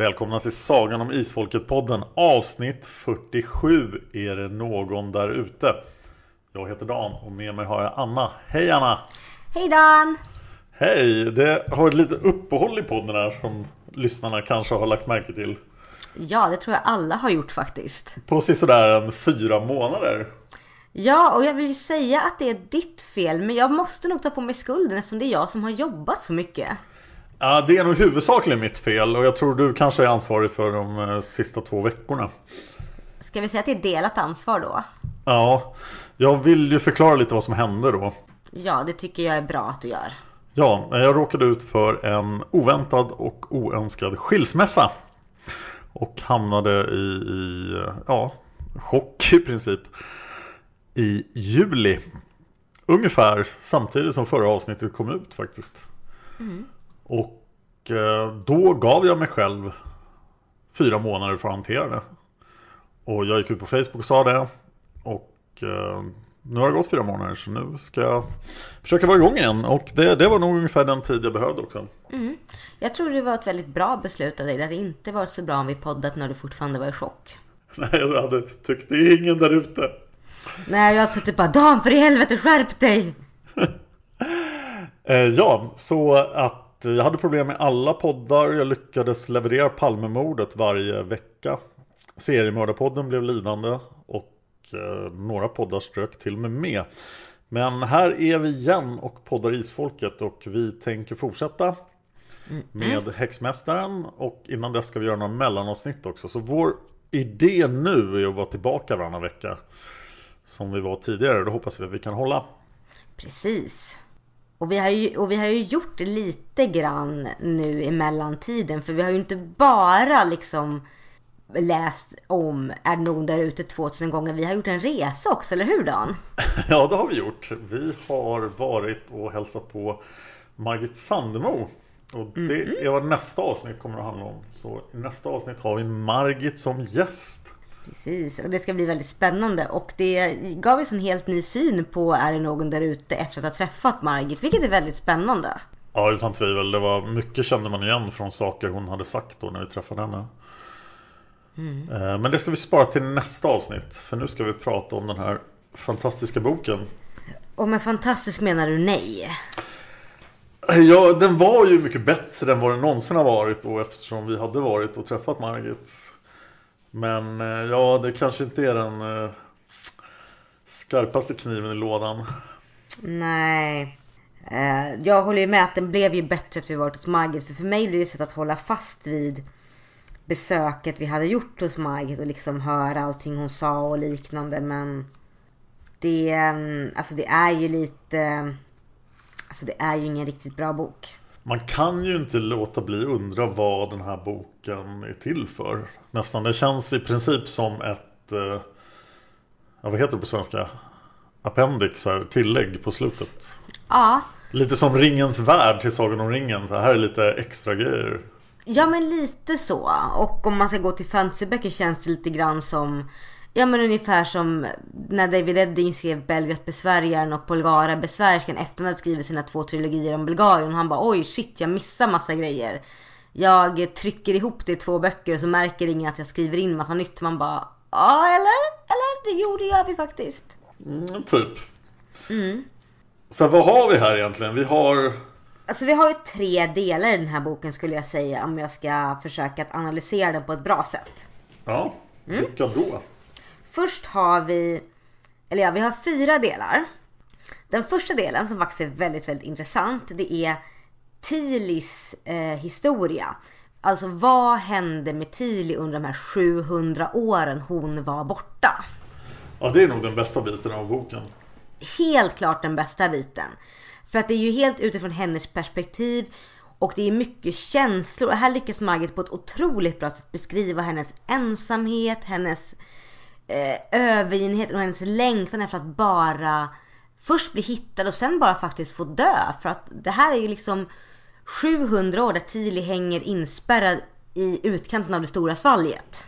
Välkomna till Sagan om Isfolket-podden. Avsnitt 47 är det någon där ute. Jag heter Dan och med mig har jag Anna. Hej Anna! Hej Dan! Hej! Det har varit lite uppehåll i podden här som lyssnarna kanske har lagt märke till. Ja, det tror jag alla har gjort faktiskt. På sådär en fyra månader. Ja, och jag vill ju säga att det är ditt fel, men jag måste nog ta på mig skulden eftersom det är jag som har jobbat så mycket. Ja, det är nog huvudsakligen mitt fel och jag tror du kanske är ansvarig för de eh, sista två veckorna. Ska vi säga att det är delat ansvar då? Ja, jag vill ju förklara lite vad som hände då. Ja, det tycker jag är bra att du gör. Ja, jag råkade ut för en oväntad och oönskad skilsmässa. Och hamnade i, i ja, chock i princip. I juli. Ungefär samtidigt som förra avsnittet kom ut faktiskt. Och eh, då gav jag mig själv fyra månader för att hantera det. Och jag gick ut på Facebook och sa det. Och eh, nu har det gått fyra månader så nu ska jag försöka vara igång igen. Och det, det var nog ungefär den tid jag behövde också. Jag tror det var ett väldigt bra beslut av dig. Det hade inte varit så bra om vi poddat när du fortfarande var i chock. Nej, jag hade tyckt det är ingen där ute. Nej, jag har suttit bara Dan för i helvete skärp dig! Eh, ja, så att jag hade problem med alla poddar. Jag lyckades leverera Palmemordet varje vecka. Seriemördarpodden blev lidande och eh, några poddar strök till och med med. Men här är vi igen och poddar Isfolket och vi tänker fortsätta med Häxmästaren och innan dess ska vi göra några mellanavsnitt också. Så vår idé nu är att vara tillbaka varannan vecka som vi var tidigare. Det hoppas vi att vi kan hålla. Precis. Och vi, har ju, och vi har ju gjort det lite grann nu i mellantiden. För vi har ju inte bara liksom läst om Är det någon där ute 2000 gånger. Vi har gjort en resa också, eller hur Dan? Ja, det har vi gjort. Vi har varit och hälsat på Margit Sandemo. Och det är vad nästa avsnitt kommer att handla om. Så i nästa avsnitt har vi Margit som gäst. Precis, och det ska bli väldigt spännande. Och det gav oss en helt ny syn på Är det någon där ute efter att ha träffat Margit. Vilket är väldigt spännande. Ja, utan tvivel. Det var mycket kände man igen från saker hon hade sagt då när vi träffade henne. Eh, Men det ska vi spara till nästa avsnitt. För nu ska vi prata om den här fantastiska boken. Och med fantastiskt menar du nej? Ja, den var ju mycket bättre än vad den någonsin har varit då eftersom vi hade varit och träffat Margit. Men eh, ja, det kanske inte är den eh, skarpaste kniven i lådan. Nej. Eh, Jag håller ju med att den blev ju bättre efter vi varit hos Margit. För för mig blir det ett sätt att hålla fast vid besöket vi hade gjort hos Margit och liksom höra allting hon sa och liknande. Men det, mm, alltså det är ju lite, alltså det är ju ingen riktigt bra bok. Man kan ju inte låta bli undra vad den här boken är till för. Nästan, det känns i princip som ett... eh, vad heter det på svenska? Appendix, här, tillägg på slutet. Ja, Lite som Ringens Värld till Sagan om ringen. Så här är lite extra grejer. Ja men lite så. Och om man ska gå till fantasyböcker känns det lite grann som Ja men ungefär som när David Edding skrev Belgrads besvärjaren och Polgara besvärskan efter han hade skrivit sina två trilogier om Bulgarien. Och han bara oj shit jag missar massa grejer. Jag trycker ihop det i två böcker och så märker ingen att jag skriver in massa nytt. Man bara ja eller? Eller? Det gjorde jag vi faktiskt. Mm, typ. Så vad har vi här egentligen? Vi har... Alltså vi har ju tre delar i den här boken skulle jag säga om jag ska försöka att analysera den på ett bra sätt. Ja, vilka då? Först har vi, eller ja, vi har fyra delar. Den första delen som faktiskt är väldigt, väldigt intressant. Det är Tilis eh, historia. Alltså vad hände med Tili under de här 700 åren hon var borta? Ja, det är nog den bästa biten av boken. Helt klart den bästa biten. För att det är ju helt utifrån hennes perspektiv och det är mycket känslor. Och här lyckas Margit på ett otroligt bra sätt beskriva hennes ensamhet, hennes eh, övergivenhet och hennes längtan efter att bara först bli hittad och sen bara faktiskt få dö. För att det här är ju liksom 700 år där Tili hänger inspärrad i utkanten av det stora svalget.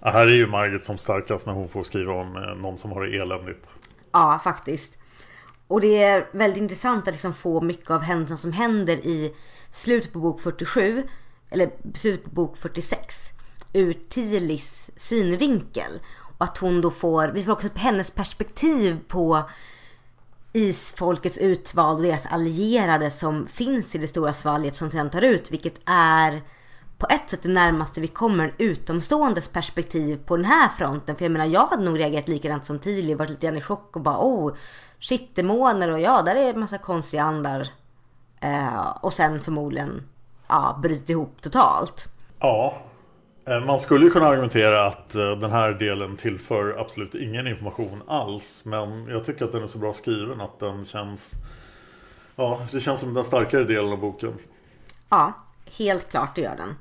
Ja, här är ju Margit som starkast när hon får skriva om eh, någon som har det eländigt. Ja, faktiskt. Och det är väldigt intressant att liksom få mycket av händelserna som händer i slutet på bok 47, eller slutet på bok 46, ur Tilis synvinkel. Och att hon då får, vi får också hennes perspektiv på isfolkets utvalda och deras allierade som finns i det stora svalget som sedan tar ut, vilket är på ett sätt det närmaste vi kommer en utomståendes perspektiv på den här fronten. För jag menar, jag hade nog reagerat likadant som Tilly, varit lite grann i chock och bara oh, shit demoner och ja, där är en massa konstiga andar. Eh, och sen förmodligen, ja, brutit ihop totalt. Ja, man skulle ju kunna argumentera att eh, den här delen tillför absolut ingen information alls. Men jag tycker att den är så bra skriven att den känns... Ja, det känns som den starkare delen av boken. Ja, helt klart det gör den.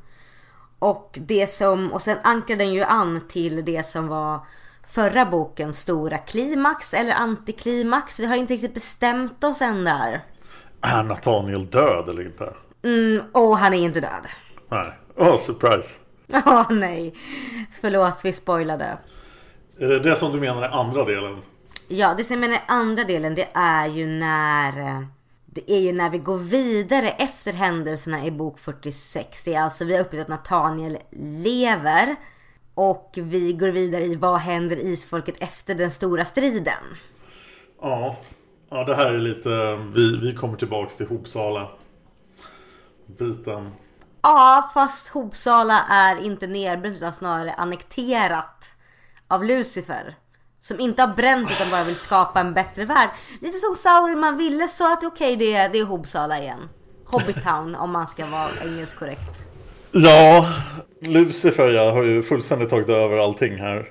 Och det som, och sen ankar den ju an till det som var förra bokens stora klimax eller antiklimax. Vi har inte riktigt bestämt oss än där. Är Nathaniel död eller inte? Mm, och han är inte död. Nej. Åh, surprise. Ja, nej. Förlåt, vi spoilade. Är det det som du menar är andra delen? Ja, det som jag menar i andra delen det är ju när eh, det är ju när vi går vidare efter händelserna i bok 46. Det är alltså vi har upptäckt att Nathaniel lever. Och vi går vidare i vad händer isfolket efter den stora striden. Ja. Ja, det här är lite... Vi, vi kommer tillbaks till Hopsala. Biten. Ja, fast Hopsala är inte nedbränt utan snarare annekterat av Lucifer. Som inte har bränt utan bara vill skapa en bättre värld. Lite som Sauron ville så att okej det, är, det är Hopsala igen. Hobbitown om man ska vara engelskt korrekt. Ja, Lucifer ja, har ju fullständigt tagit över allting här.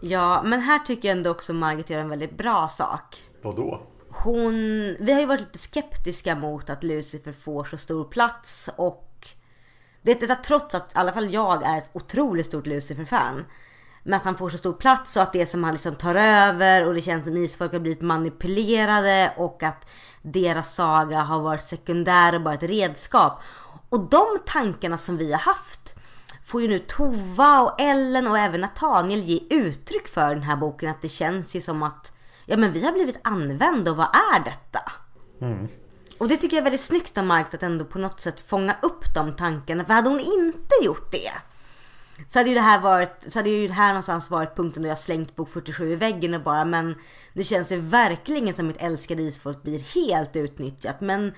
Ja, men här tycker jag ändå också Margit gör en väldigt bra sak. Vadå? Hon, vi har ju varit lite skeptiska mot att Lucifer får så stor plats och det detta trots att i alla fall jag är ett otroligt stort Lucifer-fan. Men att han får så stor plats och att det som han liksom tar över och det känns som isfolk har blivit manipulerade och att deras saga har varit sekundär och bara ett redskap. Och de tankarna som vi har haft får ju nu Tova och Ellen och även Nathaniel ge uttryck för i den här boken. Att det känns ju som att ja men vi har blivit använda och vad är detta? Mm. Och det tycker jag är väldigt snyggt av Mark att ändå på något sätt fånga upp de tankarna. För hade hon inte gjort det så hade ju det här varit, så hade ju det här någonstans varit punkten då jag slängt bok 47 i väggen och bara men nu känns det verkligen som mitt älskade isfolk blir helt utnyttjat. Men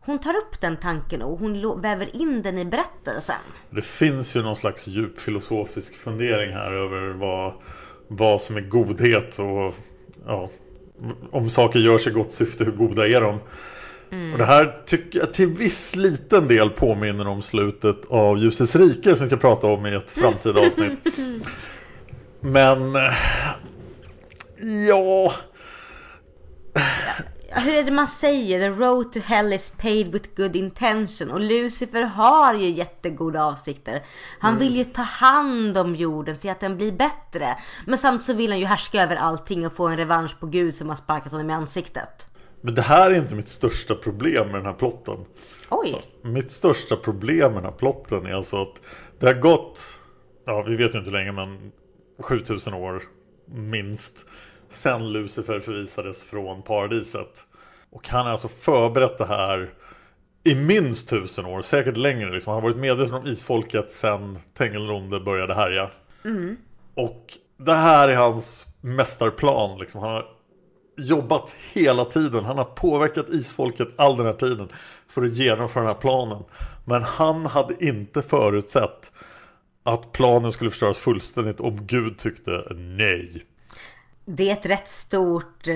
hon tar upp den tanken och hon väver in den i berättelsen. Det finns ju någon slags djup filosofisk fundering här över vad, vad som är godhet och ja, om saker görs i gott syfte, hur goda är de? Och det här tycker jag till viss liten del påminner om slutet av Ljusets rike som vi ska prata om i ett framtida avsnitt. Men... Ja... hur är det man säger? The road to hell is paid with good intention. Och Lucifer har ju jättegoda avsikter. Han vill ju ta hand om jorden, se att den blir bättre. Men samtidigt så vill han ju härska över allting och få en revansch på Gud som har sparkat honom i ansiktet. Men det här är inte mitt största problem med den här plotten. Oj! Mitt största problem med den här plotten är alltså att det har gått, ja vi vet ju inte länge men 7000 år minst sen Lucifer förvisades från paradiset. Och han har alltså förberett det här i minst tusen år, säkert längre. Liksom. Han har varit medveten om isfolket sen Tengilronde började härja. Och det här är hans mästarplan. Liksom. Han har jobbat hela tiden. Han har påverkat isfolket all den här tiden för att genomföra den här planen. Men han hade inte förutsett att planen skulle förstöras fullständigt om Gud tyckte nej. Det är ett rätt stort, eh,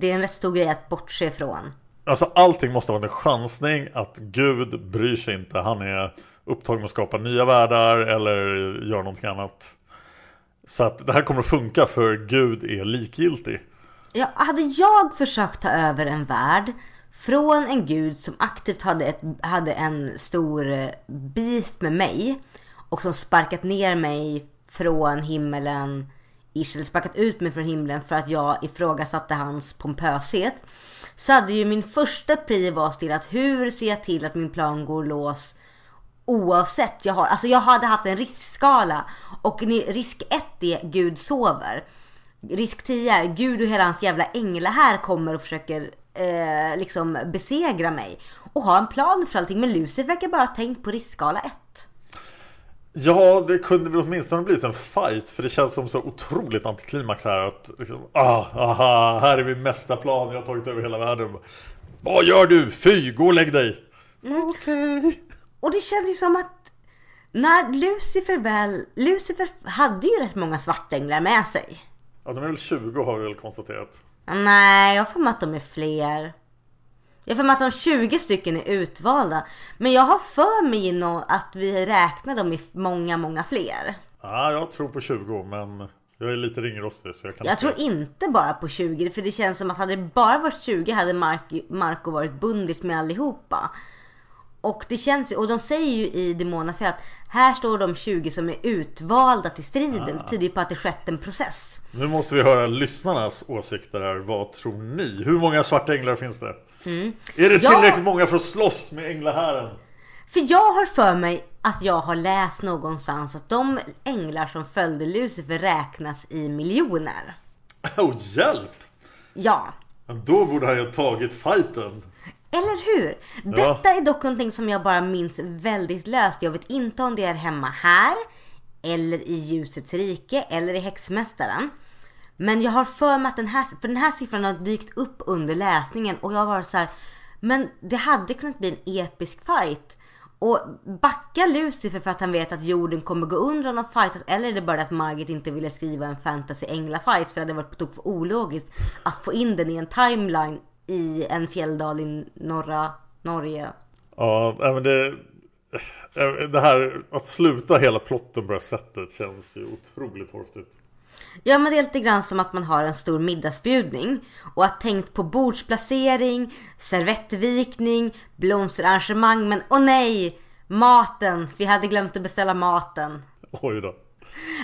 det är en rätt stor grej att bortse ifrån. Alltså allting måste vara en chansning att Gud bryr sig inte. Han är upptagen med att skapa nya världar eller göra någonting annat. Så att det här kommer att funka för Gud är likgiltig. Ja, hade jag försökt ta över en värld från en gud som aktivt hade, ett, hade en stor eh, beef med mig och som sparkat ner mig från himmelen, ish, eller sparkat ut mig från himlen för att jag ifrågasatte hans pompöshet. Så hade ju min första pri varit till att hur ser jag till att min plan går lås oavsett. Jag, har, alltså jag hade haft en riskskala och risk 1 är Gud sover. Risk 10 är Gud och hela hans jävla ängla här kommer och försöker eh, liksom besegra mig. Och ha en plan för allting. Men Lucifer verkar bara ha tänkt på riskskala 1. Ja, det kunde väl åtminstone blivit en fight för det känns som så otroligt antiklimax här att liksom, ah, aha, här är min mästarplan, jag har tagit över hela världen. Vad gör du? Fy, gå och lägg dig! Okej. Och det känns ju som att när Lucifer väl... Lucifer hade ju rätt många svartänglar med sig. Ja, de är väl 20 har vi väl konstaterat. Nej, jag får med att de är fler. Jag får med att de 20 stycken är utvalda. Men jag har för mig att vi räknar dem i många, många fler. Ja, jag tror på 20 men jag är lite ringrostig så jag kan Jag inte- tror inte bara på 20, för det känns som att hade det bara varit 20 hade Mark, Marco varit bundis med allihopa. Och det känns och de säger ju i Demonas att här står de 20 som är utvalda till striden. Det tyder ju på att det skett en process. Nu måste vi höra lyssnarnas åsikter här. Vad tror ni? Hur många svarta änglar finns det? Är det Mm. Tillräckligt många för att slåss med änglahären? För jag har för mig att jag har läst någonstans att de änglar som följde Lucifer räknas i miljoner. Åh, hjälp! Ja, Då borde han ju ha tagit fighten. Eller hur? Detta är dock någonting som jag bara minns väldigt löst. Jag vet inte om det är hemma här, eller i ljusets rike, eller i häxmästaren. Men jag har för mig att den här, för den här siffran har dykt upp under läsningen och jag har varit så här. Men det hade kunnat bli en episk fight. Och backar Lucifer för att han vet att jorden kommer gå under om de fightas eller är det bara att Margit inte ville skriva en fantasy änglafight för det hade varit på tok för ologiskt att få in den i en timeline i en fjälldal i norra Norge. Ja, men det... Det här att sluta hela plotten på det här sättet känns ju otroligt torftigt. Ja men det är lite grann som att man har en stor middagsbjudning och har tänkt på bordsplacering, servettvikning, blomsterarrangemang men åh nej! Maten! Vi hade glömt att beställa maten. Oj då.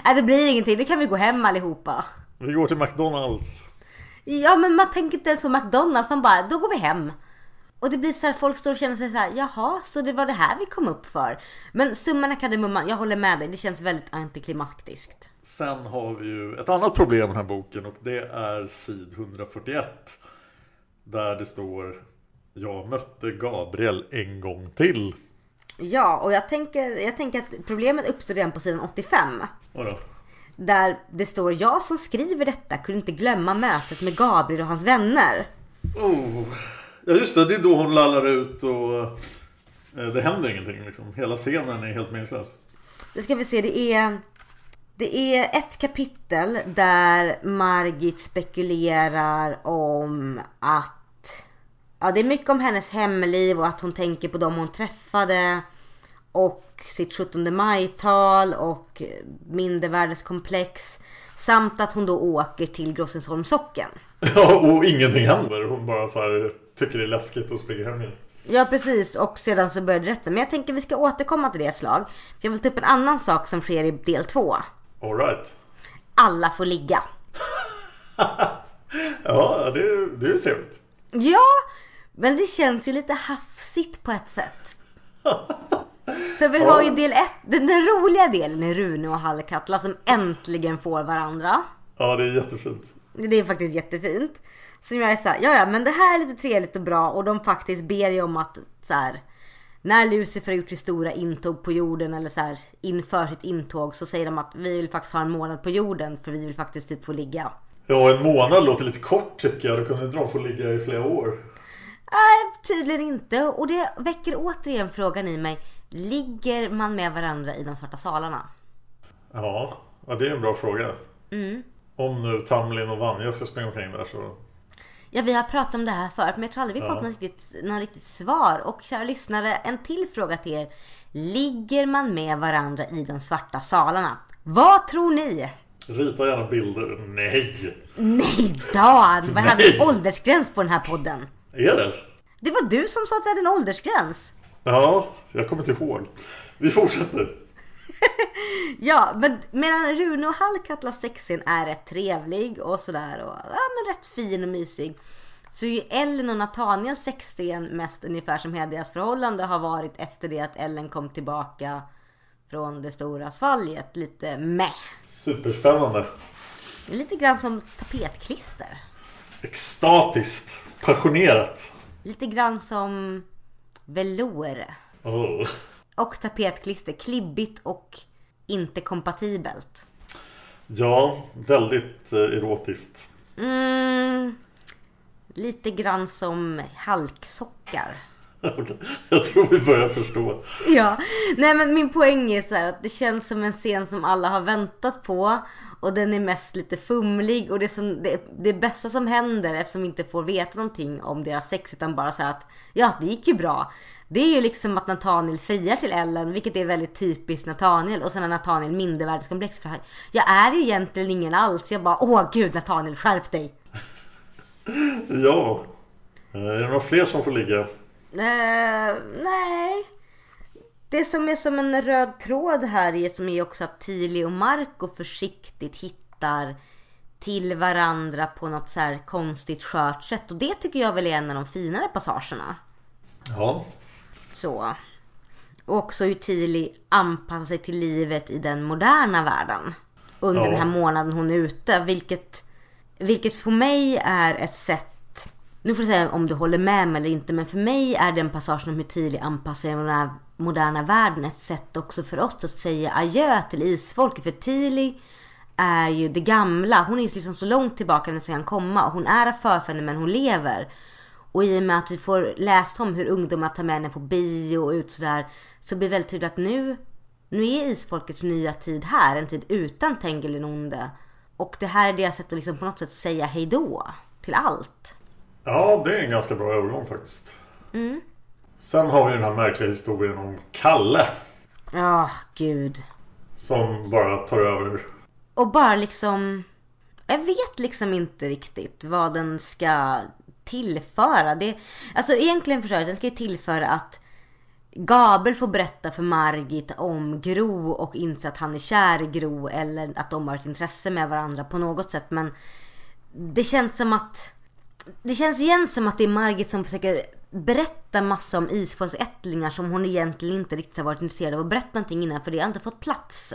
Nej det blir ingenting, nu kan vi gå hem allihopa. Vi går till McDonalds. Ja men man tänker inte ens på McDonalds, man bara då går vi hem. Och det blir så här, folk står och känner sig så här, jaha, så det var det här vi kom upp för. Men summan kardemumman, jag håller med dig, det känns väldigt antiklimaktiskt. Sen har vi ju ett annat problem med den här boken och det är sid 141. Där det står Jag mötte Gabriel en gång till. Ja, och jag tänker, jag tänker att problemet uppstår redan på sidan 85. Vadå? Där det står jag som skriver detta kunde inte glömma mötet med Gabriel och hans vänner. Oh. Ja just det, det är då hon lallar ut och eh, det händer ingenting liksom. Hela scenen är helt meningslös. Nu ska vi se, det är, det är ett kapitel där Margit spekulerar om att Ja, det är mycket om hennes hemliv och att hon tänker på dem hon träffade. Och sitt 17 maj-tal och mindervärdeskomplex. Samt att hon då åker till Grossensholms socken. Ja, och ingenting händer. Hon bara så här tycker det är läskigt och springer hem igen. Ja precis och sedan så började rätta. Men jag tänker vi ska återkomma till det ett slag. För jag vill ta upp en annan sak som sker i del två. Alright. Alla får ligga. Ja, det, är- det är ju trevligt. Ja, men det känns ju lite hafsigt på ett sätt. För vi har ju del ett, den, den roliga delen är Rune och Hallkatla som äntligen får varandra. Ja, det är jättefint. Det är faktiskt jättefint. Som jag är såhär, ja ja men det här är lite trevligt och bra och de faktiskt ber ju om att så här, när Lucifer har gjort sitt stora intåg på jorden eller så här, inför sitt intåg så säger de att vi vill faktiskt ha en månad på jorden för vi vill faktiskt typ få ligga. Ja, en månad låter lite kort tycker jag. Då kunde inte de få ligga i flera år. Nej, tydligen inte. Och det väcker återigen frågan i mig. Ligger man med varandra i de svarta salarna? Ja, ja det är en bra fråga. Om nu Tamlin och Vanja ska springa omkring där så... Ja, vi har pratat om det här förut, men jag tror aldrig vi fått något riktigt, något riktigt svar. Och kära lyssnare, en till fråga till er. Ligger man med varandra i de svarta salarna? Vad tror ni? Rita gärna bilder. Nej! Nej, Dan! Vad hade en åldersgräns på den här podden? Är det? Det var du som sa att vi hade en åldersgräns. Ja, jag kommer inte ihåg. Vi fortsätter. Ja, men medan Rune och Hallkatlas sexscen är rätt trevlig och sådär och ja, men rätt fin och mysig. Så är ju Ellen och Nathaniels sexscen mest ungefär som hela deras förhållande har varit efter det att Ellen kom tillbaka från det stora svalget. Lite meh. Superspännande. Det är lite grann som tapetklister. Extatiskt. Passionerat. Lite grann som velour. Oh. Och tapetklister. Klibbigt och inte kompatibelt. Ja, väldigt eh, erotiskt. Mm, lite grann som halksockar. Jag tror vi börjar förstå. Ja, nej men min poäng är så här att det känns som en scen som alla har väntat på. Och den är mest lite fumlig och det, som, det, det bästa som händer eftersom vi inte får veta någonting om deras sex utan bara så här att ja, det gick ju bra. Det är ju liksom att Nathaniel friar till Ellen, vilket är väldigt typiskt Nathaniel. Och sen har Nathaniel mindervärdeskomplex för jag är ju egentligen ingen alls. Jag bara, åh gud Nathaniel skärp dig. Ja. Eh, Är det några fler som får ligga? Eh, nej. Det som är som en röd tråd här är som är också att Tili och Marco försiktigt hittar till varandra på något så här konstigt skört sätt. Och det tycker jag väl är en av de finare passagerna. Ja. Så. Och också hur Tili anpassar sig till livet i den moderna världen. Under Ja. den här månaden hon är ute. Vilket, vilket för mig är ett sätt. Nu får du säga om du håller med mig eller inte. Men för mig är den passagen om hur Tili anpassar sig i den här moderna världen ett sätt också för oss att säga adjö till isfolket. För Tili är ju det gamla. Hon är liksom så långt tillbaka den kan komma. Och hon är förfäder men hon lever. Och i och med att vi får läsa om hur ungdomar tar med henne på bio och ut sådär. Så blir det väldigt tydligt att nu, nu är isfolkets nya tid här. En tid utan Tengil onde. Och det här är deras sätt att liksom på något sätt säga hejdå till allt. Ja, det är en ganska bra övergång faktiskt. Sen har vi den här märkliga historien om Kalle. Ja, gud. Som bara tar över. Och bara liksom... Jag vet liksom inte riktigt vad den ska tillföra. Det, alltså egentligen försöker den ska ju tillföra att Gabel får berätta för Margit om Gro och inse att han är kär i Gro eller att de har ett intresse med varandra på något sätt. Men det känns som att det känns igen som att det är Margit som försöker berätta massa om Isfolks ättlingar som hon egentligen inte riktigt har varit intresserad av att berätta någonting innan för det har inte fått plats.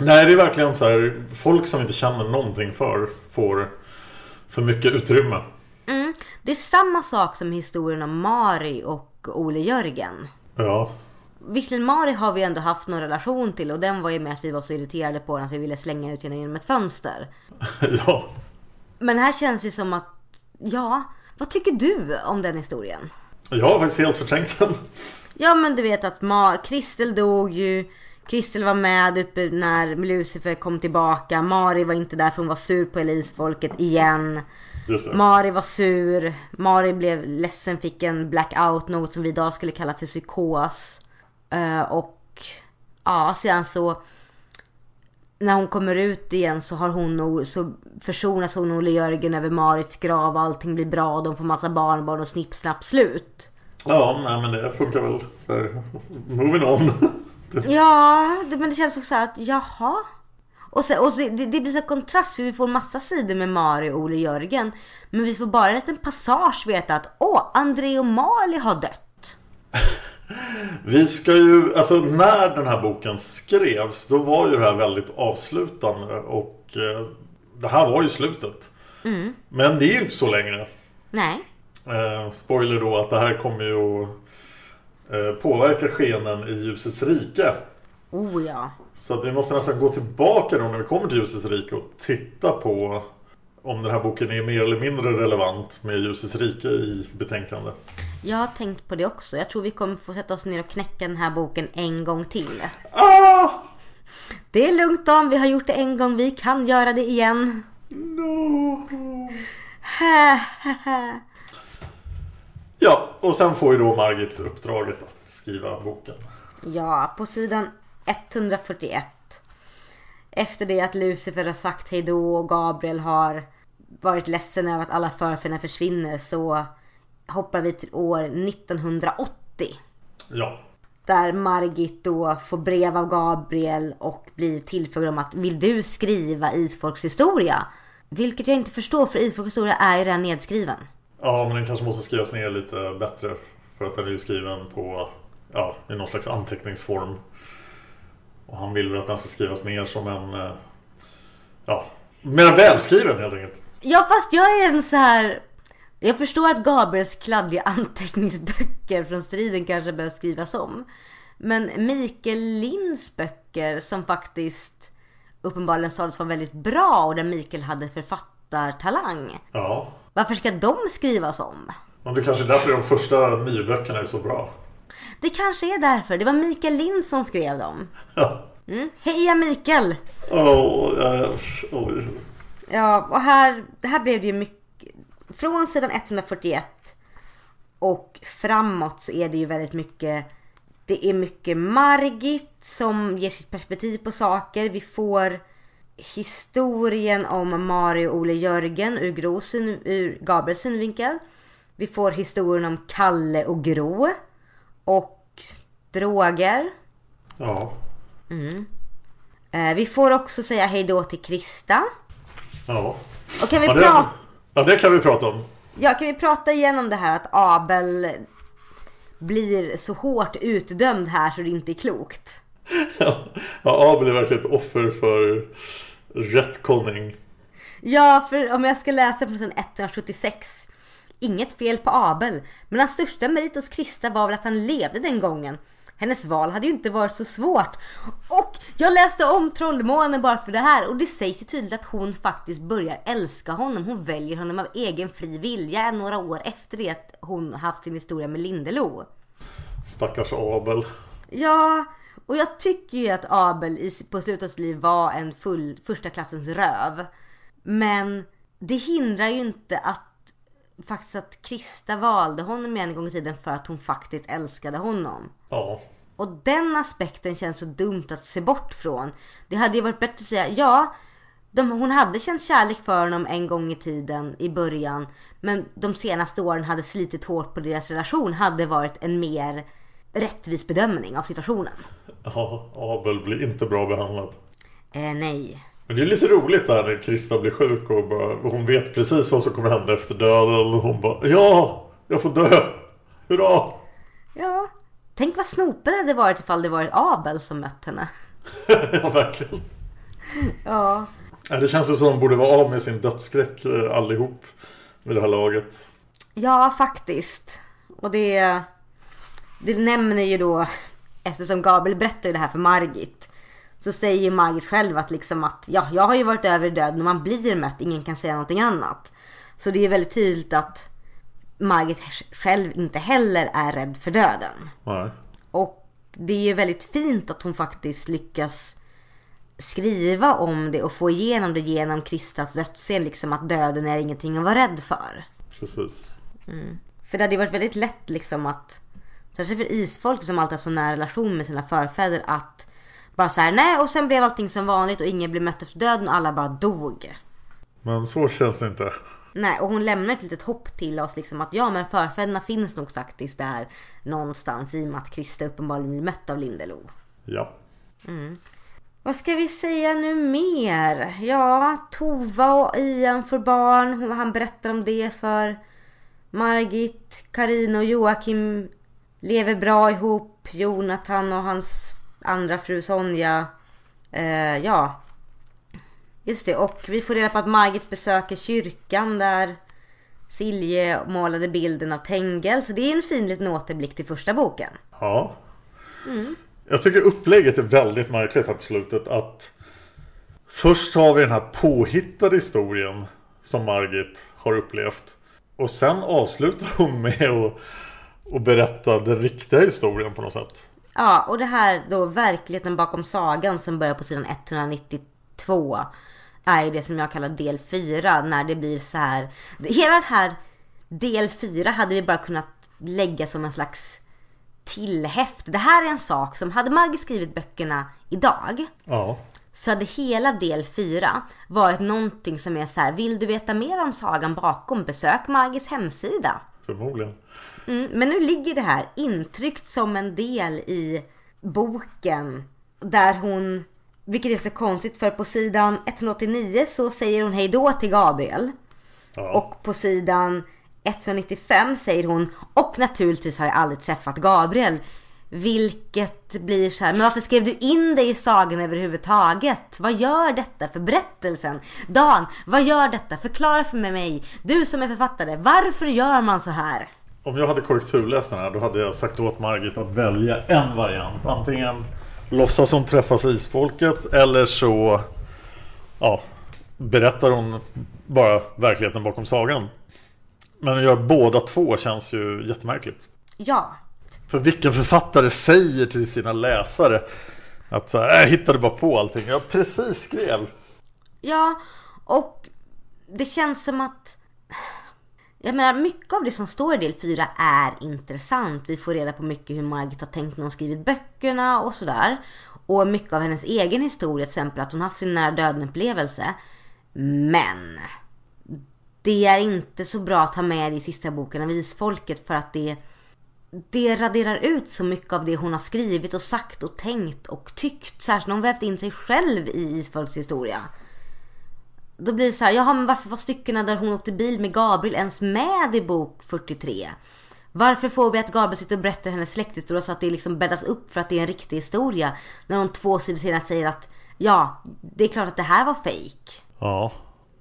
Nej, det är verkligen så här. Folk som inte känner någonting för får för mycket utrymme. Det är samma sak som historien om Mari och Ole Jörgen. Ja. Visserligen Mari har vi ändå haft någon relation till och den var ju med att vi var så irriterade på den att vi ville slänga ut henne genom ett fönster. ja. Men här känns det som att, ja, vad tycker du om den historien? Jag har faktiskt helt förträngt den. Ja men du vet att Ma- Kristel dog ju. Kristel var med uppe när Lucifer kom tillbaka. Mari var inte där för hon var sur på Elisfolket igen. Mari var sur. Mari blev ledsen, fick en blackout. Något som vi idag skulle kalla för psykos. Eh, och ja, sedan så när hon kommer ut igen så har hon och, så försonas hon och Jörgen över Marits grav och allting blir bra. De får massa barnbarn och snipp snapp slut. Ja, nej men det funkar väl. Så här, moving on. Ja, men det känns också så här att jaha. Och, så, och så, det, det blir så kontrast för vi får massa sidor med Mari och Olle Jörgen. Men vi får bara en liten passage veta att åh, André och Mali har dött. Vi ska ju, alltså när den här boken skrevs då var ju det här väldigt avslutande och eh, det här var ju slutet. Men det är ju inte så längre. Nej. Eh, spoiler då att det här kommer ju att eh, påverka skenen i ljusets rike. Oh ja. Så vi måste nästan gå tillbaka då när vi kommer till ljusets rike och titta på om den här boken är mer eller mindre relevant med ljusets rike i betänkande. Jag har tänkt på det också. Jag tror vi kommer få sätta oss ner och knäcka den här boken en gång till. Ah! Det är lugnt Dan, vi har gjort det en gång. Vi kan göra det igen. No. Ja, och sen får ju då Margit uppdraget att skriva boken. Ja, på sidan 141. Efter det att Lucifer har sagt hejdå och Gabriel har varit ledsen över att alla förfäderna försvinner så hoppar vi till år 1980. Ja, Där Margit då får brev av Gabriel och blir tillfrågad om att vill du skriva Isfolks historia? Vilket jag inte förstår för Isfolks historia är ju redan nedskriven. ja men den kanske måste skrivas ner lite bättre. För att den är ju skriven på, ja, i någon slags anteckningsform. Och han vill väl att den ska skrivas ner som en, eh, ja, mer välskriven helt enkelt. Ja fast jag är en så här. Jag förstår att Gabriels kladdiga anteckningsböcker från striden kanske behöver skrivas om. Men Mikael Linds böcker som faktiskt uppenbarligen sades vara väldigt bra och där Mikael hade författartalang. Ja, Varför ska de skrivas om? men det kanske är därför de första nyböckerna är så bra. Det kanske är därför. Det var Mikael Lind som skrev dem. Ja. Mm. Heja Mikael! Åh, ja, oj. Ja, och här, det här blev det ju mycket. Från sidan 141 och framåt så är det ju väldigt mycket. Det är mycket Margit som ger sitt perspektiv på saker. Vi får historien om Mario och Ole Jörgen ur, Gros, ur Gabriels synvinkel. Vi får historien om Kalle och Gro. Och droger. Ja. Eh, vi får också säga hejdå till Krista. Ja. Och kan vi, Ja, det, prata, ja, det kan vi prata om. ja, kan vi prata igenom det här att Abel blir så hårt utdömd här så det inte är klokt. Ja, Abel är verkligen ett offer för retconning. Ja, för om jag ska läsa på sidan 176. Inget fel på Abel, men hans största merit hos Krista var väl att han levde den gången. Hennes val hade ju inte varit så svårt. Och jag läste om Trollmånen bara för det här och det sägs ju tydligt att hon faktiskt börjar älska honom. Hon väljer honom av egen fri vilja några år efter det att hon haft sin historia med Lindelo. Stackars Abel. Ja, och jag tycker ju att Abel i, på slutet av sitt liv var en full första klassens röv. Men det hindrar ju inte att faktiskt att Krista valde honom en gång i tiden för att hon faktiskt älskade honom. Ja. Och den aspekten känns så dumt att se bort från. Det hade ju varit bättre att säga ja, de, hon hade känt kärlek för honom en gång i tiden i början. Men de senaste åren hade slitit hårt på deras relation hade varit en mer rättvis bedömning av situationen. ja, Abel blir inte bra behandlad. Eh, nej. Men det är lite roligt där när Krista blir sjuk och bara, hon vet precis vad som kommer hända efter döden. Och hon bara Ja! Jag får dö! Hurra! Ja. Tänk vad snopet det hade varit ifall det varit Abel som mött henne. ja, verkligen. Ja. Det känns ju som att de borde vara av med sin dödsskräck eh, allihop. Vid det här laget. Ja, faktiskt. Och det, det nämner ju då, eftersom Gabriel berättar ju det här för Margit. Så säger ju Margit själv att liksom att, ja, jag har ju varit över i döden och man blir mött, ingen kan säga någonting annat. Så det är väldigt tydligt att Margit själv inte heller är rädd för döden. Nej. Och det är ju väldigt fint att hon faktiskt lyckas skriva om det och få igenom det genom Kristas dödsscen. Liksom att döden är ingenting att vara rädd för. Precis. För det hade ju varit väldigt lätt liksom att, särskilt för isfolk som alltid haft så nära relation med sina förfäder, att bara så här, nej och sen blev allting som vanligt och ingen blev mött efter döden och alla bara dog. Men så känns det inte. Nej, och hon lämnar ett litet hopp till oss liksom att ja men förfäderna finns nog faktiskt där någonstans i och med att Krista uppenbarligen blir mött av Lindelo. Ja. Vad ska vi säga nu mer? Ja, Tova och Ian får barn. Han berättar om det för Margit. Karin och Joakim lever bra ihop. Jonathan och hans andra fru Sonja. Eh, ja. Just det, och vi får reda på att Margit besöker kyrkan där Silje målade bilden av Tengel. Så det är en fin liten återblick till första boken. Ja. Jag tycker upplägget är väldigt märkligt här på slutet. Att först har vi den här påhittade historien som Margit har upplevt. Och sen avslutar hon med att, att berätta den riktiga historien på något sätt. Ja, och det här då verkligheten bakom sagan som börjar på sidan 192 är ju det som jag kallar del 4 när det blir så här. Hela den här del 4 hade vi bara kunnat lägga som en slags tillhäft. Det här är en sak som hade Margit skrivit böckerna idag Ja. så hade hela del 4 varit någonting som är så här. Vill du veta mer om sagan bakom? Besök Margits hemsida. Förmodligen. Mm, men nu ligger det här intryckt som en del i boken. Där hon, vilket är så konstigt för på sidan 189 så säger hon hej då till Gabriel. Ja. Och på sidan 195 säger hon och naturligtvis har jag aldrig träffat Gabriel. Vilket blir så här, men varför skrev du in dig i sagan överhuvudtaget? Vad gör detta för berättelsen? Dan, vad gör detta? Förklara för mig. Du som är författare, varför gör man så här? Om jag hade korrekturläst den här då hade jag sagt åt Margit att välja en variant. Antingen låtsas hon träffas isfolket eller så ja, berättar hon bara verkligheten bakom sagan. Men att göra båda två känns ju jättemärkligt. Ja, För vilken författare säger till sina läsare att så här, jag hittade bara på allting. Jag precis skrev. Ja, och det känns som att... Jag menar, mycket av det som står i del 4 är intressant. Vi får reda på mycket hur Margit har tänkt när hon skrivit böckerna och sådär. Och mycket av hennes egen historia, till exempel att hon haft sin nära döden upplevelse. Men det är inte så bra att ha med i sista boken av Isfolket för att det det raderar ut så mycket av det hon har skrivit och sagt och tänkt och tyckt. Särskilt när hon vävt in sig själv i Isfolks historia. Då blir det så här, jaha men varför var styckena där hon åkte bil med Gabriel ens med i bok 43? Varför får vi att Gabriel sitter och berättar hennes släkthistoria så att det liksom bäddas upp för att det är en riktig historia? När hon två sidor senare säger att ja, det är klart att det här var fejk. Ja.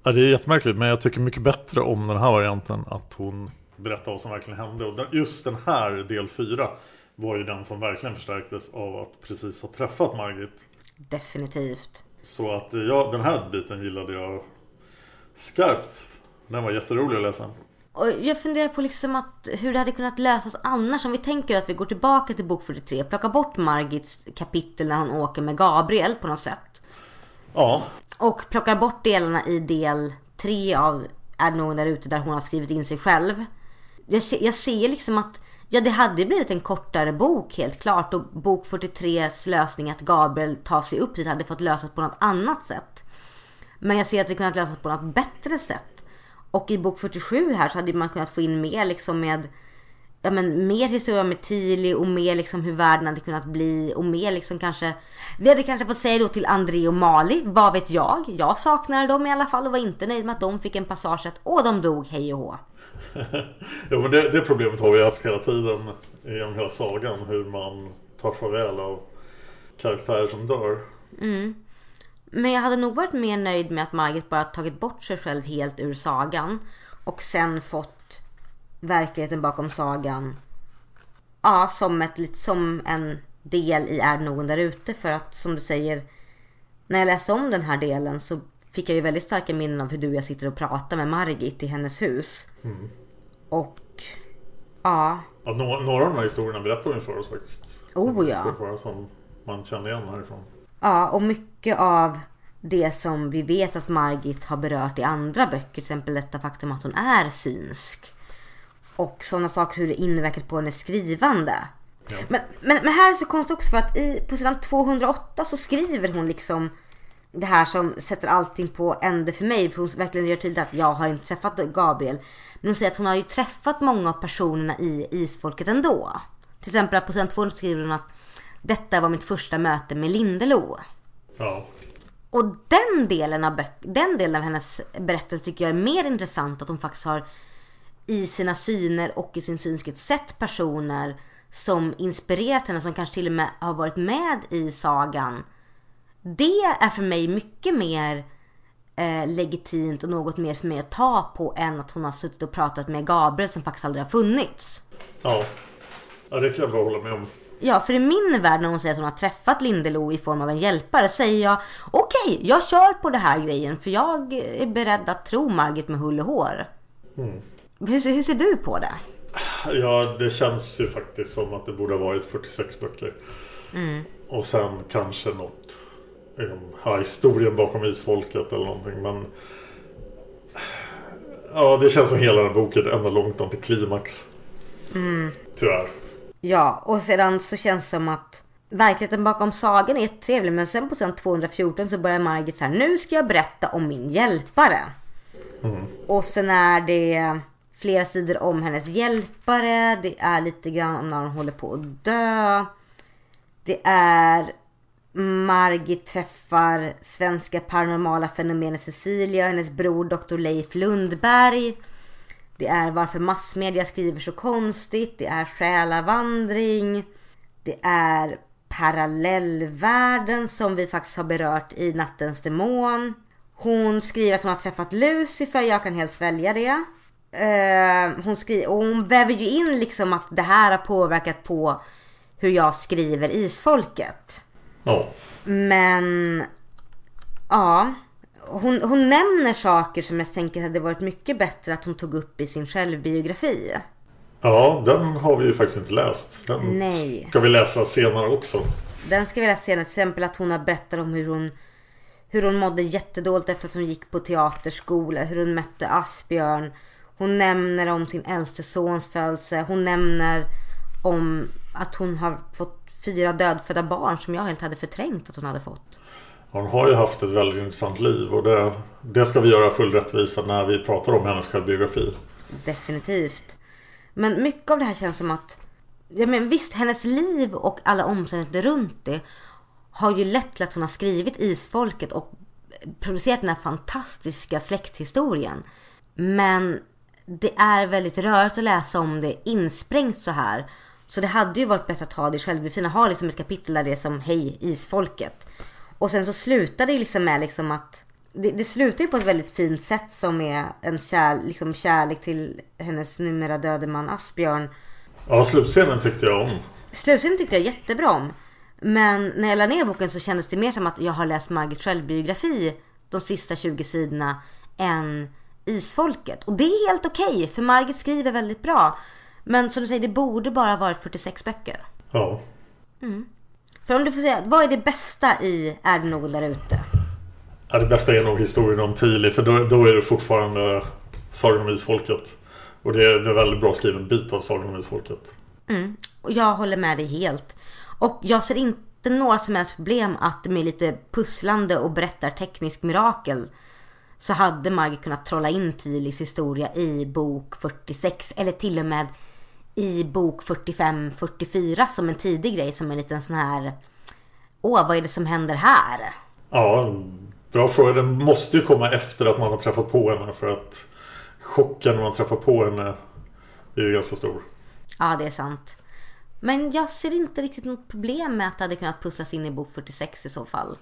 ja, det är jättemärkligt. Men jag tycker mycket bättre om den här varianten. Att hon berättar vad som verkligen hände. Och just den här del 4 var ju den som verkligen förstärktes av att precis ha träffat Margit. Definitivt. Så att ja, den här biten gillade jag skarpt. Den var jätterolig att läsa. Och jag funderar på liksom att hur det hade kunnat lösas annars. Om vi tänker att vi går tillbaka till bok 43. Plockar bort Margits kapitel när hon åker med Gabriel på något sätt. Ja, Och plockar bort delarna i del 3 av Är det någon där ute där hon har skrivit in sig själv. Jag, jag ser liksom att Ja det hade blivit en kortare bok helt klart. Och bok 43s lösning att Gabriel tar sig upp dit hade fått lösas på något annat sätt. Men jag ser att det kunnat lösas på något bättre sätt. Och i bok 47 här så hade man kunnat få in mer liksom med Ja men mer historia med Tili och mer liksom hur världen hade kunnat bli och mer liksom kanske Vi hade kanske fått säga då till André och Mali, vad vet jag? Jag saknade dem i alla fall och var inte nöjd med att de fick en passage att åh de dog hej och hå. ja men det, det problemet har vi haft hela tiden genom hela sagan. Hur man tar farväl av karaktärer som dör. Mm. Men jag hade nog varit mer nöjd med att Margit bara tagit bort sig själv helt ur sagan. Och sen fått verkligheten bakom sagan. Ja, som, ett, som en del i Är någon där ute. För att som du säger. När jag läste om den här delen så fick jag ju väldigt starka minnen av hur du och jag sitter och pratar med Margit i hennes hus. Och ja, Ja, några, några av de här historierna berättar hon för oss faktiskt. Oh, ja. Som man kände igen härifrån. Ja, och mycket av det som vi vet att Margit har berört i andra böcker, till exempel detta faktum att hon är synsk. Och sådana saker hur det inverkat på hennes skrivande. Men, men, men här är det så konstigt också för att i, på sidan 208 så skriver hon liksom det här som sätter allting på ände för mig. För hon verkligen gör tydligt att jag har inte träffat Gabriel. Men hon säger att hon har ju träffat många av personerna i Isfolket ändå. Till exempel på sidan 200 skriver hon att detta var mitt första möte med Lindelo. Ja. Och den delen, av den delen av hennes berättelse tycker jag är mer intressant. Att hon faktiskt har i sina syner och i sin synskhet sett personer som inspirerat henne. Som kanske till och med har varit med i sagan. Det är för mig mycket mer eh, legitimt och något mer för mig att ta på än att hon har suttit och pratat med Gabriel som faktiskt aldrig har funnits. Ja. Ja, det kan jag bara hålla med om. Ja, för i min värld när hon säger att hon har träffat Lindelo i form av en hjälpare säger jag okej, jag kör på det här grejen för jag är beredd att tro Margit med hull och hår. Hur, ser- hur ser du på det? Ja, det känns ju faktiskt som att det borde ha varit 46 böcker. Och sen kanske något ja, historien bakom isfolket eller någonting. Men ja, det känns som hela den här boken ända långt antiklimax. Tyvärr. Ja, och sedan så känns det som att verkligheten bakom sagan är trevlig men sen på sidan 214 så börjar Margit så här, nu ska jag berätta om min hjälpare. Och sen är det flera sidor om hennes hjälpare, det är lite grann om när hon håller på att dö. Det är Margit träffar svenska paranormala fenomenet Cecilia och hennes bror Dr. Leif Lundberg. Det är varför massmedia skriver så konstigt. Det är själavandring. Det är parallellvärlden som vi faktiskt har berört i Nattens Demon. Hon skriver att hon har träffat Lucifer. Jag kan helt svälja det. Eh, hon, skriver, och hon väver ju in liksom att det här har påverkat på hur jag skriver Isfolket. Ja. Men ja, hon, hon nämner saker som jag tänker hade varit mycket bättre att hon tog upp i sin självbiografi. ja, den har vi ju faktiskt inte läst. Den Nej. ska vi läsa senare också. Den ska vi läsa senare. Till exempel att hon har berättat om hur hon, hur hon mådde jättedåligt efter att hon gick på teaterskola. Hur hon mötte Asbjörn. Hon nämner om sin äldste sons födelse. Hon nämner om att hon har fått fyra dödfödda barn som jag helt hade förträngt att hon hade fått. Hon har ju haft ett väldigt intressant liv och det, det ska vi göra full rättvisa när vi pratar om hennes självbiografi. Definitivt. Men mycket av det här känns som att, ja men visst hennes liv och alla omständigheter runt det har ju lett till att hon har skrivit Isfolket och producerat den här fantastiska släkthistorien. Men det är väldigt rörigt att läsa om det insprängt så här. Så det hade ju varit bättre att ha det i självbiografin. Ha liksom ett kapitel där det är som Hej Isfolket. Och sen så slutar det liksom med liksom att det, det slutar ju på ett väldigt fint sätt som är en kär, liksom kärlek till hennes numera döde man Asbjörn. Ja, slutscenen tyckte jag om. Slutscenen tyckte jag jättebra om. Men när jag la ner boken så kändes det mer som att jag har läst Margits självbiografi de sista 20 sidorna än Isfolket. Och det är helt okej för Margit skriver väldigt bra. Men som du säger, det borde bara varit 46 böcker. Ja. För om du får säga, vad är det bästa i Är det någon där ute? ja det bästa är nog historien om Tili för då, då är det fortfarande Sagan om Isfolket. Och det är en väldigt bra skriven bit av Sagan om Isfolket. Och jag håller med dig helt. Och jag ser inte några som helst problem att med lite pusslande och berättar teknisk mirakel så hade Margit kunnat trolla in Tilis historia i bok 46 eller till och med i bok 45-44 som en tidig grej som en liten sån här Åh, vad är det som händer här? Ja, bra fråga. Den måste ju komma efter att man har träffat på henne för att chocken när man träffar på henne är ju ganska stor. Ja, det är sant. Men jag ser inte riktigt något problem med att det hade kunnat pusslas in i bok 46 i så fall.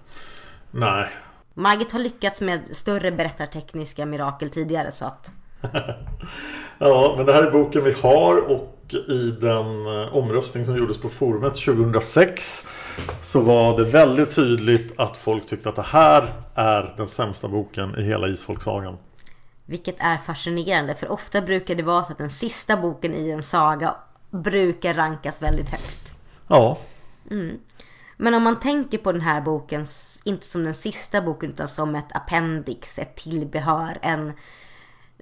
Nej, Margit har lyckats med större berättartekniska mirakel tidigare så att Ja, men det här är boken vi har och i den eh, omröstning som gjordes på forumet 2006 så var det väldigt tydligt att folk tyckte att det här är den sämsta boken i hela Isfolksagan. Vilket är fascinerande för ofta brukar det vara så att den sista boken i en saga brukar rankas väldigt högt. Ja, Men om man tänker på den här boken, inte som den sista boken utan som ett appendix, ett tillbehör, en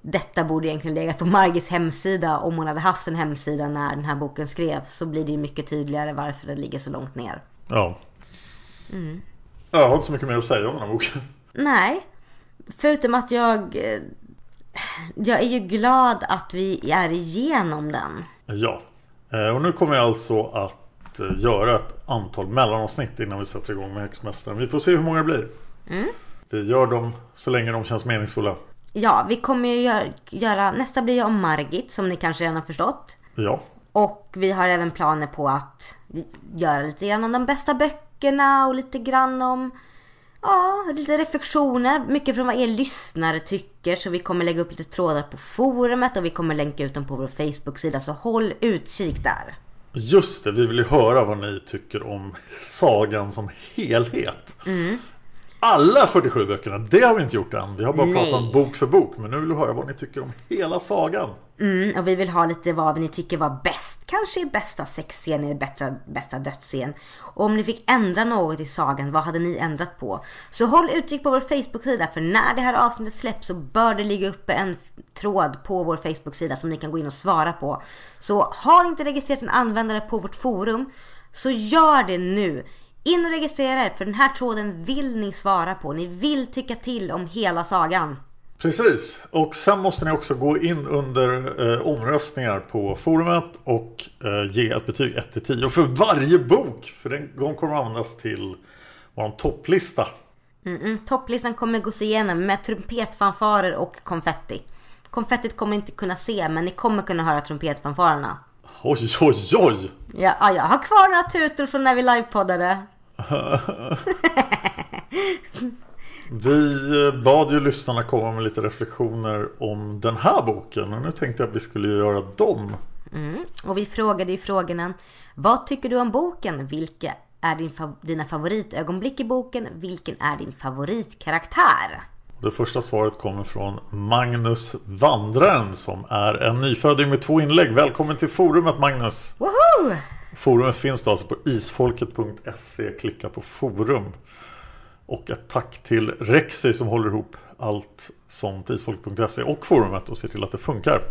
detta borde egentligen legat på Margits hemsida om hon hade haft en hemsida när den här boken skrevs. Så blir det ju mycket tydligare varför den ligger så långt ner. Ja. Jag har inte så mycket mer att säga om den här boken. Nej, förutom att jag... eh, Jag är ju glad att vi är igenom den. Ja. Eh, Och nu kommer jag alltså att eh, göra ett antal mellanavsnitt innan vi sätter igång med Häxmästaren. Vi får se hur många det blir. Det gör de så länge de känns meningsfulla. Ja, vi kommer ju göra, göra nästa blir ju om Margit som ni kanske redan har förstått. Ja. Och vi har även planer på att göra lite grann om de bästa böckerna och lite grann om Ja, lite reflektioner. Mycket från vad er lyssnare tycker. Så vi kommer lägga upp lite trådar på forumet och vi kommer länka ut dem på vår Facebook-sida. Så håll utkik där. Just det, vi vill ju höra vad ni tycker om sagan som helhet. Alla 47 böckerna, det har vi inte gjort än. Vi har bara Nej. pratat om bok för bok. Men nu vill vi höra vad ni tycker om hela sagan. Mm, och vi vill ha lite vad ni tycker var bäst. Kanske bästa sexscen eller bästa, bästa dödsscen. Och om ni fick ändra något i sagan, vad hade ni ändrat på? Så håll utkik på vår Facebook-sida för när det här avsnittet släpps så bör det ligga uppe en tråd på vår Facebook-sida som ni kan gå in och svara på. Så har ni inte registrerat en användare på vårt forum så gör det nu. In och registrera er för den här tråden vill ni svara på. Ni vill tycka till om hela sagan. Precis, och sen måste ni också gå in under eh, omröstningar på forumet och eh, ge ett betyg 1-10. Och för varje bok, för den, de kommer användas till vår topplista. Mm, topplistan kommer gås igenom med trumpetfanfarer och konfetti. Konfettit kommer inte kunna se men ni kommer kunna höra trumpetfanfarerna. Oj, oj, oj! Ja, ja, jag har kvar några tutor från när vi livepoddade. Vi eh, bad ju lyssnarna komma med lite reflektioner om den här boken och nu tänkte jag att vi skulle göra dem. Mm. Och vi frågade i frågorna Vad tycker du om boken? Vilka är din fav- dina favoritögonblick i boken? Vilken är din favoritkaraktär? Det första svaret kommer från Magnus Vandraren som är en nyföding med två inlägg. Välkommen till forumet Magnus! Woho! Forumet finns då alltså på isfolket.se. Klicka på forum. Och ett tack till Rexy som håller ihop allt på isfolket.se och forumet och ser till att det funkar.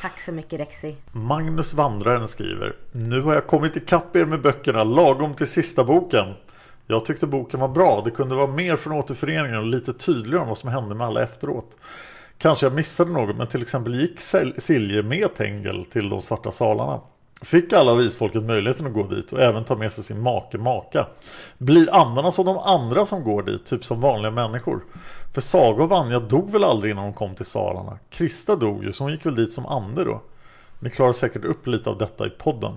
Tack så mycket Rexy. Magnus Vandraren skriver Nu har jag kommit ikapp er med böckerna lagom till sista boken. Jag tyckte boken var bra. Det kunde vara mer från återföreningen och lite tydligare om vad som hände med alla efteråt. Kanske jag missade något men till exempel gick Silje med Tengel till de svarta salarna. Fick alla av isfolket möjligheten att gå dit och även ta med sig sin make maka. Blir andarna som de andra som går dit, typ som vanliga människor? För Saga och Vanja dog väl aldrig innan de kom till salarna? Krista dog ju, så hon gick väl dit som ande då? Ni klarar säkert upp lite av detta i podden.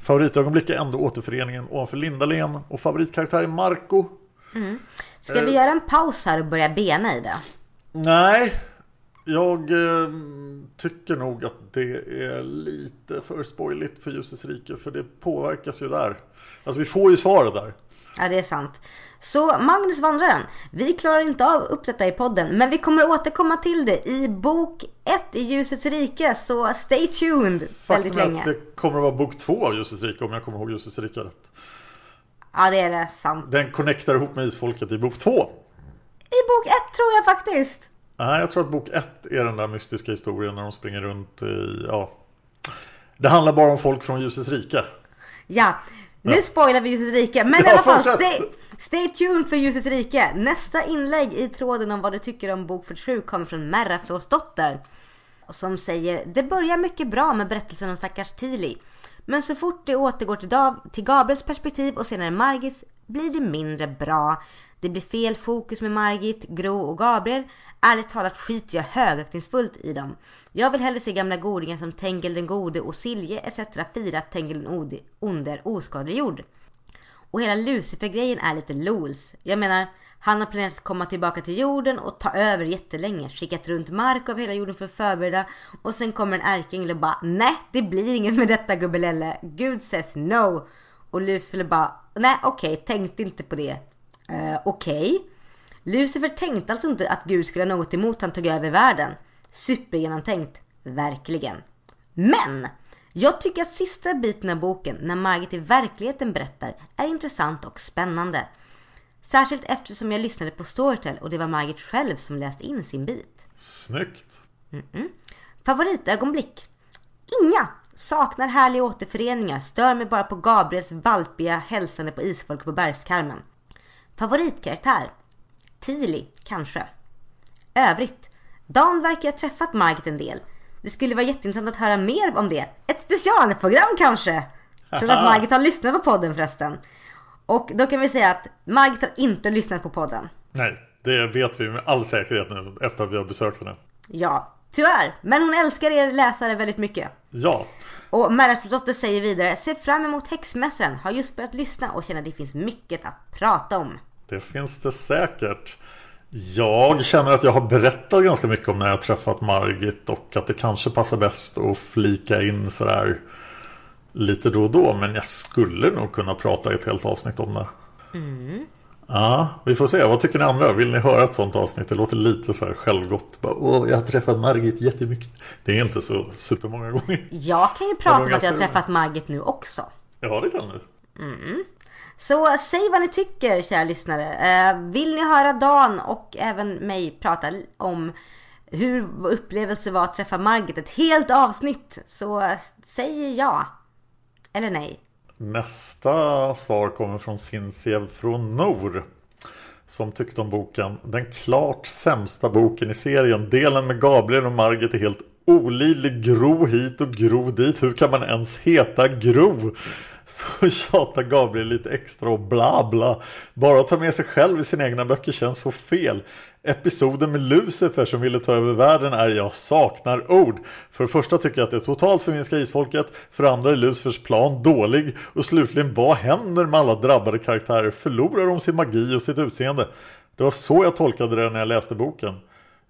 Favoritögonblick är ändå återföreningen ovanför Lindalen och favoritkaraktär är Marco. Ska vi göra en paus här och börja bena i det? Nej, jag eh, tycker nog att det är lite för spoiligt för Ljusets rike för det påverkas ju där. Alltså vi får ju svaret där. Ja, det är sant. Så Magnus Vandraren, vi klarar inte av upp detta i podden, men vi kommer återkomma till det i bok 1 i Ljusets rike, så stay tuned väldigt Faktum är länge. att det kommer att vara bok två av Ljusets rike om jag kommer ihåg Ljusets rike rätt. Ja, det är det sant. Den connectar ihop med Isfolket i bok två. I bok 1 tror jag faktiskt. Nej, jag tror att bok ett är den där mystiska historien när de springer runt i, ja. Det handlar bara om folk från Ljusets rike. Ja, nu Ja. spoilar vi Ljusets rike, men i Ja, alla fall stay, stay tuned för Ljusets rike. Nästa inlägg i tråden om vad du tycker om bok 47 kommer från Merra Flåsdotter. Som säger, det börjar mycket bra med berättelsen om stackars Tili. Men så fort det återgår till, Dav- till Gabriels perspektiv och senare Margits blir det mindre bra. Det blir fel fokus med Margit, Gro och Gabriel. Ärligt talat skiter jag högaktningsfullt i dem. Jag vill hellre se gamla godingar som Tengil den gode och Silje etc. fira att den onde är oskadliggjord. Och hela Lucifer-grejen är lite lols. Jag menar, han har planerat att komma tillbaka till jorden och ta över jättelänge. Skickat runt mark av hela jorden för att förbereda. Och sen kommer en ärkeängel och bara nej, det blir inget med detta gubbelelle. Gud says no. Och Lucifer bara nej okej, tänkte inte på det. Uh, okej. Lucifer tänkte alltså inte att Gud skulle ha något emot han tog över världen. Supergenomtänkt. Verkligen. Men! Jag tycker att sista biten av boken, när Margit i verkligheten berättar, är intressant och spännande. Särskilt eftersom jag lyssnade på Storytel och det var Margit själv som läste in sin bit. Snyggt! Mm-mm. Favoritögonblick? Inga! Saknar härliga återföreningar. Stör mig bara på Gabriels valpiga hälsande på isfolk på bergskarmen. Favoritkaraktär? Tili, kanske. Övrigt? Dan verkar ha träffat Margit en del. Det skulle vara jätteintressant att höra mer om det. Ett specialprogram kanske? Tror att Margit har lyssnat på podden förresten? Och då kan vi säga att Margit har inte lyssnat på podden. Nej, det vet vi med all säkerhet nu efter att vi har besökt henne. Ja, tyvärr. Men hon älskar er läsare väldigt mycket. Ja, Och Märafdotter säger vidare, ser fram emot häxmässan, har just börjat lyssna och känner att det finns mycket att prata om. det finns det säkert. Jag känner att jag har berättat ganska mycket om när jag träffat Margit och att det kanske passar bäst att flika in sådär lite då och då. Men jag skulle nog kunna prata i ett helt avsnitt om det. Ja, vi får se. Vad tycker ni andra? Vill ni höra ett sånt avsnitt? Det låter lite så här självgott. Bara, Åh, jag har träffat Margit jättemycket. Det är inte så supermånga gånger. Jag kan ju prata om att jag har träffat Margit nu också. Ja, det kan du. Så säg vad ni tycker kära lyssnare. Eh, vill ni höra Dan och även mig prata om hur vår upplevelse var att träffa Margit ett helt avsnitt så säger ja. Eller nej. Nästa svar kommer från Sinsiev från Nor. Som tyckte om boken. Den klart sämsta boken i serien. Delen med Gabriel och Margit är helt olidlig. Gro hit och gro dit. Hur kan man ens heta Gro? Så tjatar Gabriel lite extra och bla bla. Bara att ta med sig själv i sina egna böcker känns så fel. Episoden med Lucifer som ville ta över världen är jag saknar ord. För det första tycker jag att det totalt förminskar isfolket. För det andra är Lucifers plan dålig. Och slutligen, vad händer med alla drabbade karaktärer? Förlorar de sin magi och sitt utseende? Det var så jag tolkade det när jag läste boken.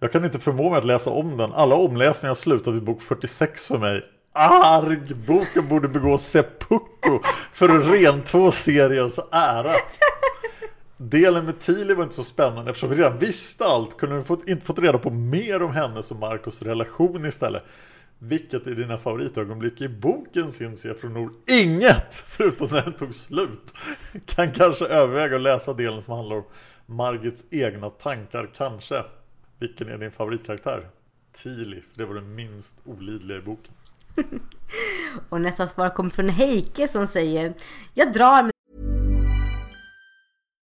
Jag kan inte förmå mig att läsa om den. Alla omläsningar har slutat vid bok 46 för mig. Arg! Boken borde begå seppuku för att rentvå seriens ära. Delen med Tilly var inte så spännande eftersom vi redan visste allt kunde vi fått, inte fått reda på mer om hennes och Marcos relation istället. Vilket är dina favoritögonblick i boken syns jag från ord Inget! Förutom när den tog slut. Kan kanske överväga att läsa delen som handlar om Margits egna tankar, kanske. Vilken är din favoritkaraktär? Tilly, för det var den minst olidliga i boken. Och nästa svar kommer från Heike som säger Jag drar med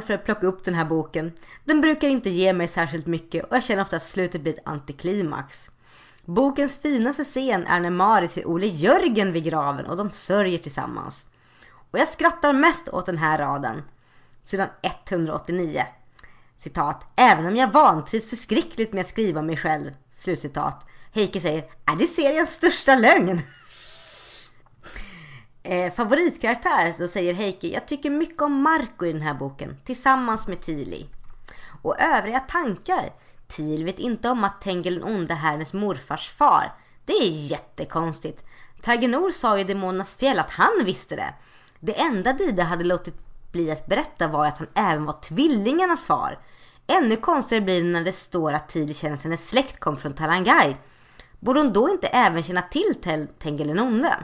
För att plocka upp den här boken. Den brukar inte ge mig särskilt mycket och jag känner ofta att slutet blir ett antiklimax. Bokens finaste scen är när Mari ser Ole Jörgen vid graven och de sörjer tillsammans. Och jag skrattar mest åt den här raden. Sidan 189. Citat. Även om jag vantrivs förskräckligt med att skriva mig själv. Slutcitat. Heike säger. Är det seriens största lögn? Eh, favoritkaraktär, då säger Heike, jag tycker mycket om Marco i den här boken, tillsammans med Tili. Och övriga tankar. Til vet inte om att Tengil den onde är hennes morfars far. Det är jättekonstigt. Tragenor sa ju i Demonernas fjäll att han visste det. Det enda Dida hade låtit bli att berätta var att han även var tvillingarnas far. Ännu konstigare blir det när det står att Tili känner att hennes släkt kom från Tarangay. Borde hon då inte även känna till Tengil den onde?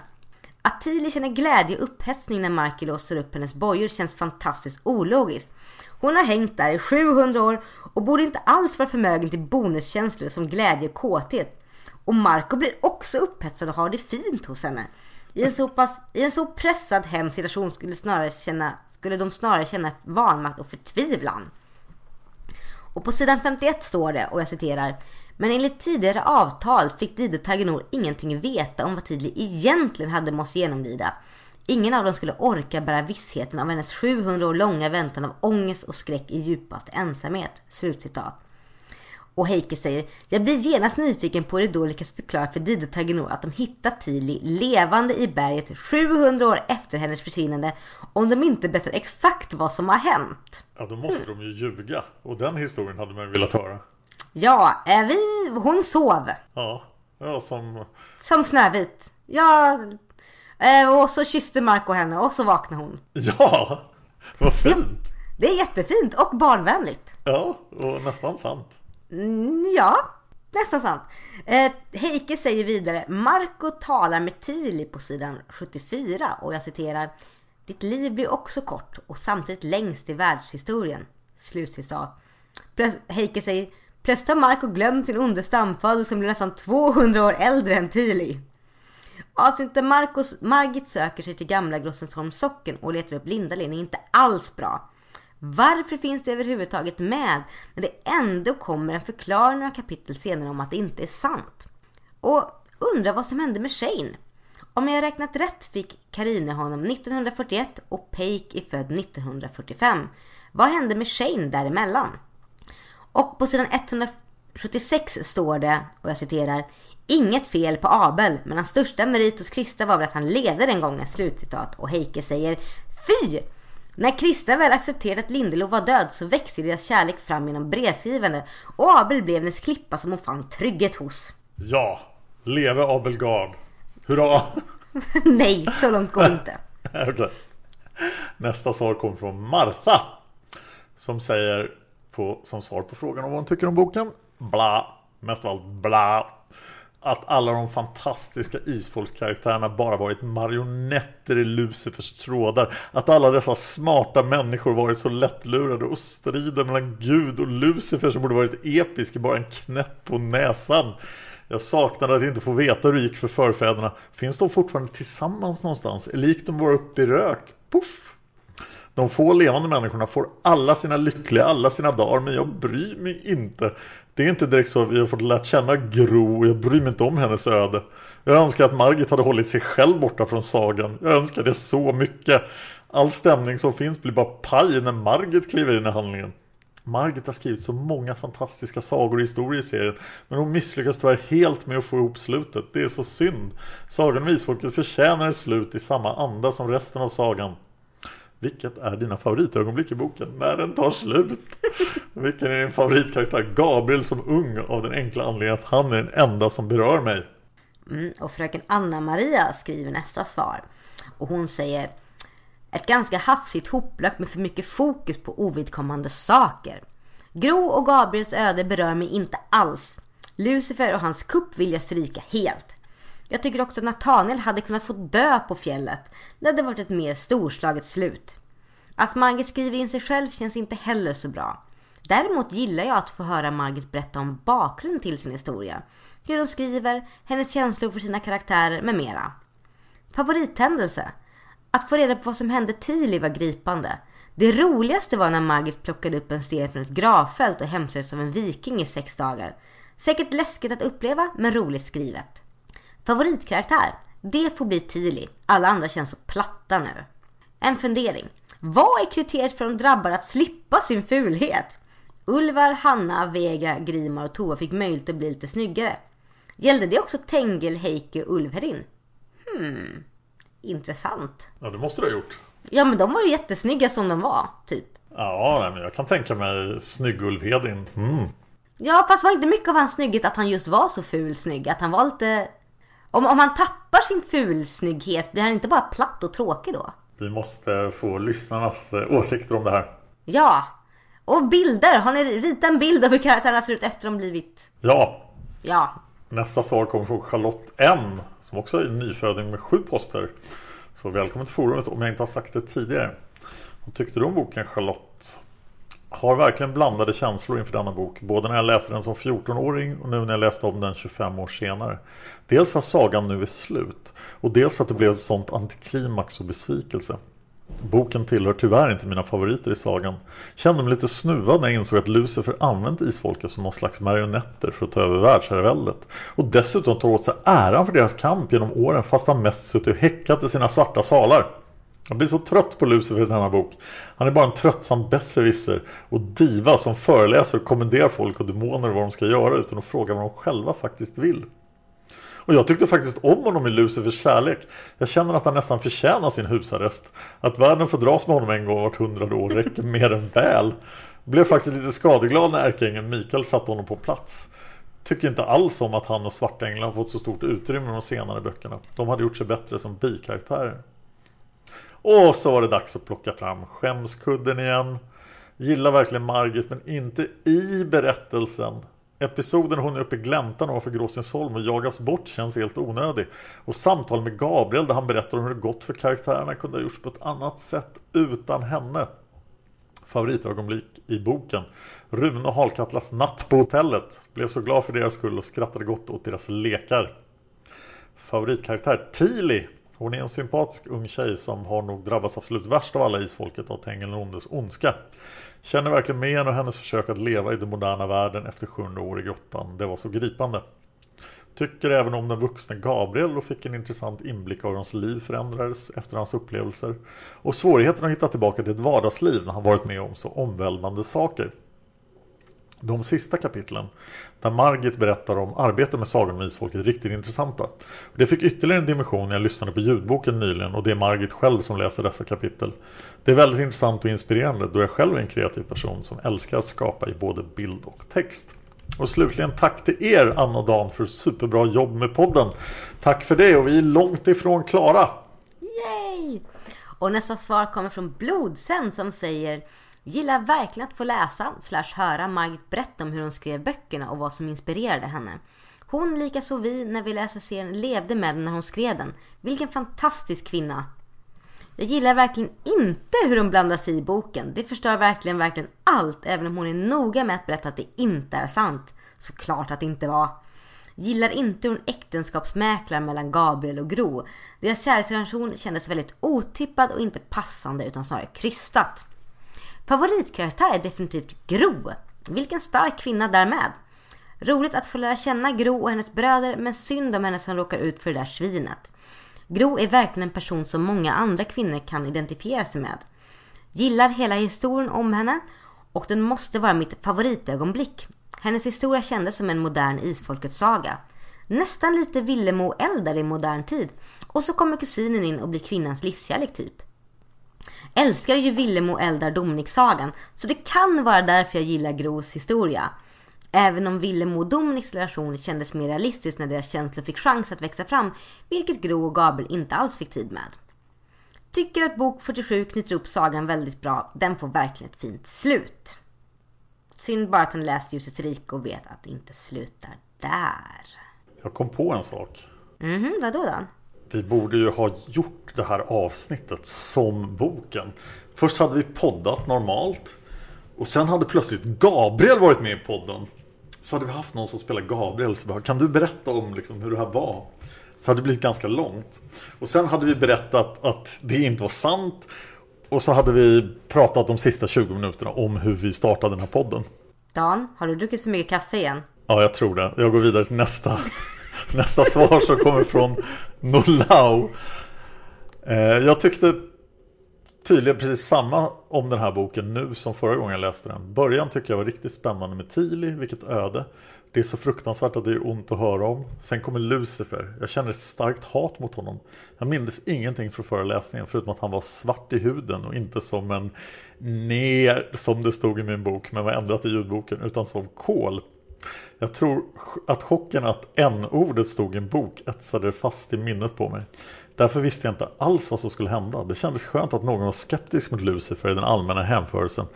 Att Tili känner glädje och upphetsning när Marky låser upp hennes bojor känns fantastiskt ologiskt. Hon har hängt där i 700 år och borde inte alls vara förmögen till bonuskänslor som glädje och kåthet. Och Marco blir också upphetsad och har det fint hos henne. I en så, pass, i en så pressad hemsk situation skulle, snarare känna, skulle de snarare känna vanmakt och förtvivlan. Och på sidan 51 står det, och jag citerar. Men enligt tidigare avtal fick Dido Tagenor ingenting veta om vad Tidli egentligen hade måste genomlida. Ingen av dem skulle orka bära vissheten av hennes 700 år långa väntan av ångest och skräck i djupaste ensamhet. Slutcitat. Och Heike säger, jag blir genast nyfiken på hur det då lyckas förklara för Dido Tagenor att de hittat Tili levande i berget 700 år efter hennes försvinnande om de inte berättar exakt vad som har hänt. Ja, då måste de ju ljuga. Och den historien hade man ju velat höra. Ja, vi, hon sov. Ja, ja som... Som Snövit. Ja, eh, och så kysste Marco henne och så vaknade hon. Ja, vad fint! Det är jättefint och barnvänligt. Ja, och nästan sant. Mm, ja, nästan sant. Eh, Heike säger vidare, Marco talar med Tili på sidan 74 och jag citerar Ditt liv blir också kort och samtidigt längst i världshistorien. Slutcitat. Heike säger Plötsligt har Marco glömt sin onde stamfader som blir nästan 200 år äldre än Tili. Avsnittet där Marcos, Margit söker sig till gamla Grossensholms socken och letar upp Lindalin är inte alls bra. Varför finns det överhuvudtaget med när det ändå kommer en förklaring några kapitel senare om att det inte är sant? Och undrar vad som hände med Shane? Om jag räknat rätt fick Karine honom 1941 och Peik är född 1945. Vad hände med Shane däremellan? Och på sidan 176 står det, och jag citerar Inget fel på Abel, men hans största merit hos Krista var väl att han levde den gången, slutcitat. Och Heike säger Fy! När Krista väl accepterade att Lindelöf var död så växte deras kärlek fram genom brevskrivande och Abel blev hennes klippa som hon fann trygghet hos. Ja, leve Abel Gard. Hurra! Nej, så långt går inte. Okej. Nästa svar kommer från Martha. Som säger på, som svar på frågan om vad hon tycker om boken. Bla, mest av allt bla. Att alla de fantastiska isfolkskaraktärerna bara varit marionetter i Lucifers trådar. Att alla dessa smarta människor varit så lättlurade och striden mellan Gud och Lucifer som borde varit episk är bara en knäpp på näsan. Jag saknade att inte få veta hur det gick för förfäderna. Finns de fortfarande tillsammans någonstans? Eller gick de bara upp i rök? Puff! De få levande människorna får alla sina lyckliga, alla sina dagar, men jag bryr mig inte. Det är inte direkt så att vi har fått lärt känna Gro och jag bryr mig inte om hennes öde. Jag önskar att Margit hade hållit sig själv borta från sagan. Jag önskar det så mycket. All stämning som finns blir bara paj när Margit kliver in i handlingen. Margit har skrivit så många fantastiska sagor och historier i serien Men hon misslyckas tyvärr helt med att få ihop slutet Det är så synd Sagan om Isfolket förtjänar ett slut i samma anda som resten av sagan vilket är dina favoritögonblick i boken? När den tar slut? Vilken är din favoritkaraktär? Gabriel som ung av den enkla anledningen att han är den enda som berör mig Mm, och fröken Anna-Maria skriver nästa svar. Och hon säger ett ganska hafsigt hopplack med för mycket fokus på ovidkommande saker. Gro och Gabriels öde berör mig inte alls. Lucifer och hans kupp vill jag stryka helt. Jag tycker också att Nathaniel hade kunnat få dö på fjället. Det hade varit ett mer storslaget slut. Att Margit skriver in sig själv känns inte heller så bra. Däremot gillar jag att få höra Margit berätta om bakgrunden till sin historia. Hur hon skriver, hennes känslor för sina karaktärer med mera. Favorithändelse? Att få reda på vad som hände Tili var gripande. Det roligaste var när Margit plockade upp en sten från ett gravfält och hemsöktes av en viking i sex dagar. Säkert läskigt att uppleva, men roligt skrivet. Favoritkaraktär? Det får bli Tili. Alla andra känns så platta nu. En fundering. Vad är kriteriet för de drabbade att slippa sin fulhet? Ulvar, Hanna, Vega, Grimar och Tova fick möjlighet att bli lite snyggare. Gällde det också Tengel, Heike och Ulvhärin? Hmm, intressant. Ja det måste du ha gjort Ja men de var ju jättesnygga som de var, typ. Ja men jag kan tänka mig Snygg-Ulvhedin mm. Ja fast var inte mycket av hans snygghet att han just var så ful snygg? Att han var lite... Om, om han tappar sin fulsnygghet, blir han inte bara platt och tråkig då? Vi måste få lyssnarnas eh, åsikter om det här Ja. Och bilder! Har ni ritat en bild av hur karaktärerna ser ut efter de blivit... Ja, Ja. nästa svar kommer från Charlotte M. Som också är en nyföding med sju poster. Så välkommen till forumet om jag inte har sagt det tidigare. Vad tyckte du om boken Charlotte? Har verkligen blandade känslor inför denna bok. Både när jag läste den som 14-åring och nu när jag läste om den 25 år senare. Dels för att sagan nu är slut. Och dels för att det blev ett sånt antiklimax och besvikelse. Boken tillhör tyvärr inte mina favoriter i sagan. Kände mig lite snuvad när jag insåg att Lucifer använt isfolket som någon slags marionetter för att ta över världsherraväldet. Och dessutom tar åt sig äran för deras kamp genom åren fast han mest suttit och häckat i sina svarta salar. Jag blir så trött på Lucifer i denna bok. Han är bara en tröttsam besserwisser och diva som föreläser och kommenderar folk och demoner vad de ska göra utan att fråga vad de själva faktiskt vill. Och jag tyckte faktiskt om honom i Lucifers kärlek. Jag känner att han nästan förtjänar sin husarrest. Att världen får dras med honom en gång vart hundrade år räcker mer än väl. Blev faktiskt lite skadeglad när ärkeängeln Mikael satte honom på plats. Tycker inte alls om att han och Svartänglarna har fått så stort utrymme i de senare böckerna. De hade gjort sig bättre som bikaraktärer. Och så var det dags att plocka fram skämskudden igen. Gillar verkligen Margit men inte i berättelsen. Episoden hon är uppe i gläntan ovanför Gråsensholm och jagas bort känns helt onödig. Och samtal med Gabriel där han berättar om hur det gått för karaktärerna kunde ha gjorts på ett annat sätt utan henne. Favoritögonblick i boken. Rune och Halkatlas natt på hotellet. Blev så glad för deras skull och skrattade gott åt deras lekar. Favoritkaraktär Tili. Hon är en sympatisk ung tjej som har nog drabbats absolut värst av alla isfolket av Tengil Ondes ondska. Känner verkligen med henne och hennes försök att leva i den moderna världen efter 700 år i grottan. Det var så gripande. Tycker även om den vuxne Gabriel och fick en intressant inblick av hur hans liv förändrades efter hans upplevelser. Och svårigheten att hitta tillbaka till ett vardagsliv när han varit med om så omvälvande saker. De sista kapitlen, där Margit berättar om arbetet med Sagan om Isfolket, är riktigt intressanta. Det fick ytterligare en dimension när jag lyssnade på ljudboken nyligen och det är Margit själv som läser dessa kapitel. Det är väldigt intressant och inspirerande då jag själv är en kreativ person som älskar att skapa i både bild och text. Och slutligen tack till er Anna och Dan för superbra jobb med podden. Tack för det och vi är långt ifrån klara. Yay! Och nästa svar kommer från Blodsen som säger Gillar verkligen att få läsa slash höra Margit berätta om hur hon skrev böckerna och vad som inspirerade henne. Hon, likaså vi, när vi läser serien, levde med den när hon skrev den. Vilken fantastisk kvinna! Jag gillar verkligen inte hur hon blandar sig i boken. Det förstör verkligen, verkligen allt, även om hon är noga med att berätta att det inte är sant. Såklart att det inte var. Gillar inte hur hon äktenskapsmäklar mellan Gabriel och Gro. Deras kärleksrelation kändes väldigt otippad och inte passande utan snarare krystat. Favoritkaraktär är definitivt Gro. Vilken stark kvinna därmed. Roligt att få lära känna Gro och hennes bröder men synd om henne som råkar ut för det där svinet. Gro är verkligen en person som många andra kvinnor kan identifiera sig med. Gillar hela historien om henne och den måste vara mitt favoritögonblick. Hennes historia kändes som en modern isfolkets saga. Nästan lite Villemo Eldar i modern tid. Och så kommer kusinen in och blir kvinnans livskärlek typ. Älskar ju Villemo Eldar Dominic-sagan så det kan vara därför jag gillar Gros historia. Även om Villemo och Dominics relation kändes mer realistisk när deras känslor fick chans att växa fram, vilket Gro och Gabriel inte alls fick tid med. Tycker att bok 47 knyter upp sagan väldigt bra. Den får verkligen ett fint slut. Synd bara att han läst Ljusets rike och vet att det inte slutar där. Jag kom på en sak. Mhm, vadå då? Vi borde ju ha gjort det här avsnittet som boken. Först hade vi poddat normalt. Och sen hade plötsligt Gabriel varit med i podden. Så hade vi haft någon som spelar Gabriel. Så bara, kan du berätta om liksom, hur det här var? Så hade det blivit ganska långt. Och sen hade vi berättat att det inte var sant. Och så hade vi pratat de sista 20 minuterna om hur vi startade den här podden. Dan, har du druckit för mycket kaffe igen? Ja, jag tror det. Jag går vidare till nästa, nästa svar som kommer från Nolau. Eh, jag tyckte tydligen precis samma om den här boken nu som förra gången jag läste den. Början tycker jag var riktigt spännande med Tili, vilket öde. Det är så fruktansvärt att det är ont att höra om. Sen kommer Lucifer. Jag känner ett starkt hat mot honom. Jag minns ingenting från förra läsningen förutom att han var svart i huden och inte som en ner som det stod i min bok men var ändrat i ljudboken utan som kol. Jag tror att chocken att n-ordet stod i en bok etsade fast i minnet på mig. Därför visste jag inte alls vad som skulle hända. Det kändes skönt att någon var skeptisk mot Lucifer i den allmänna hänförelsen.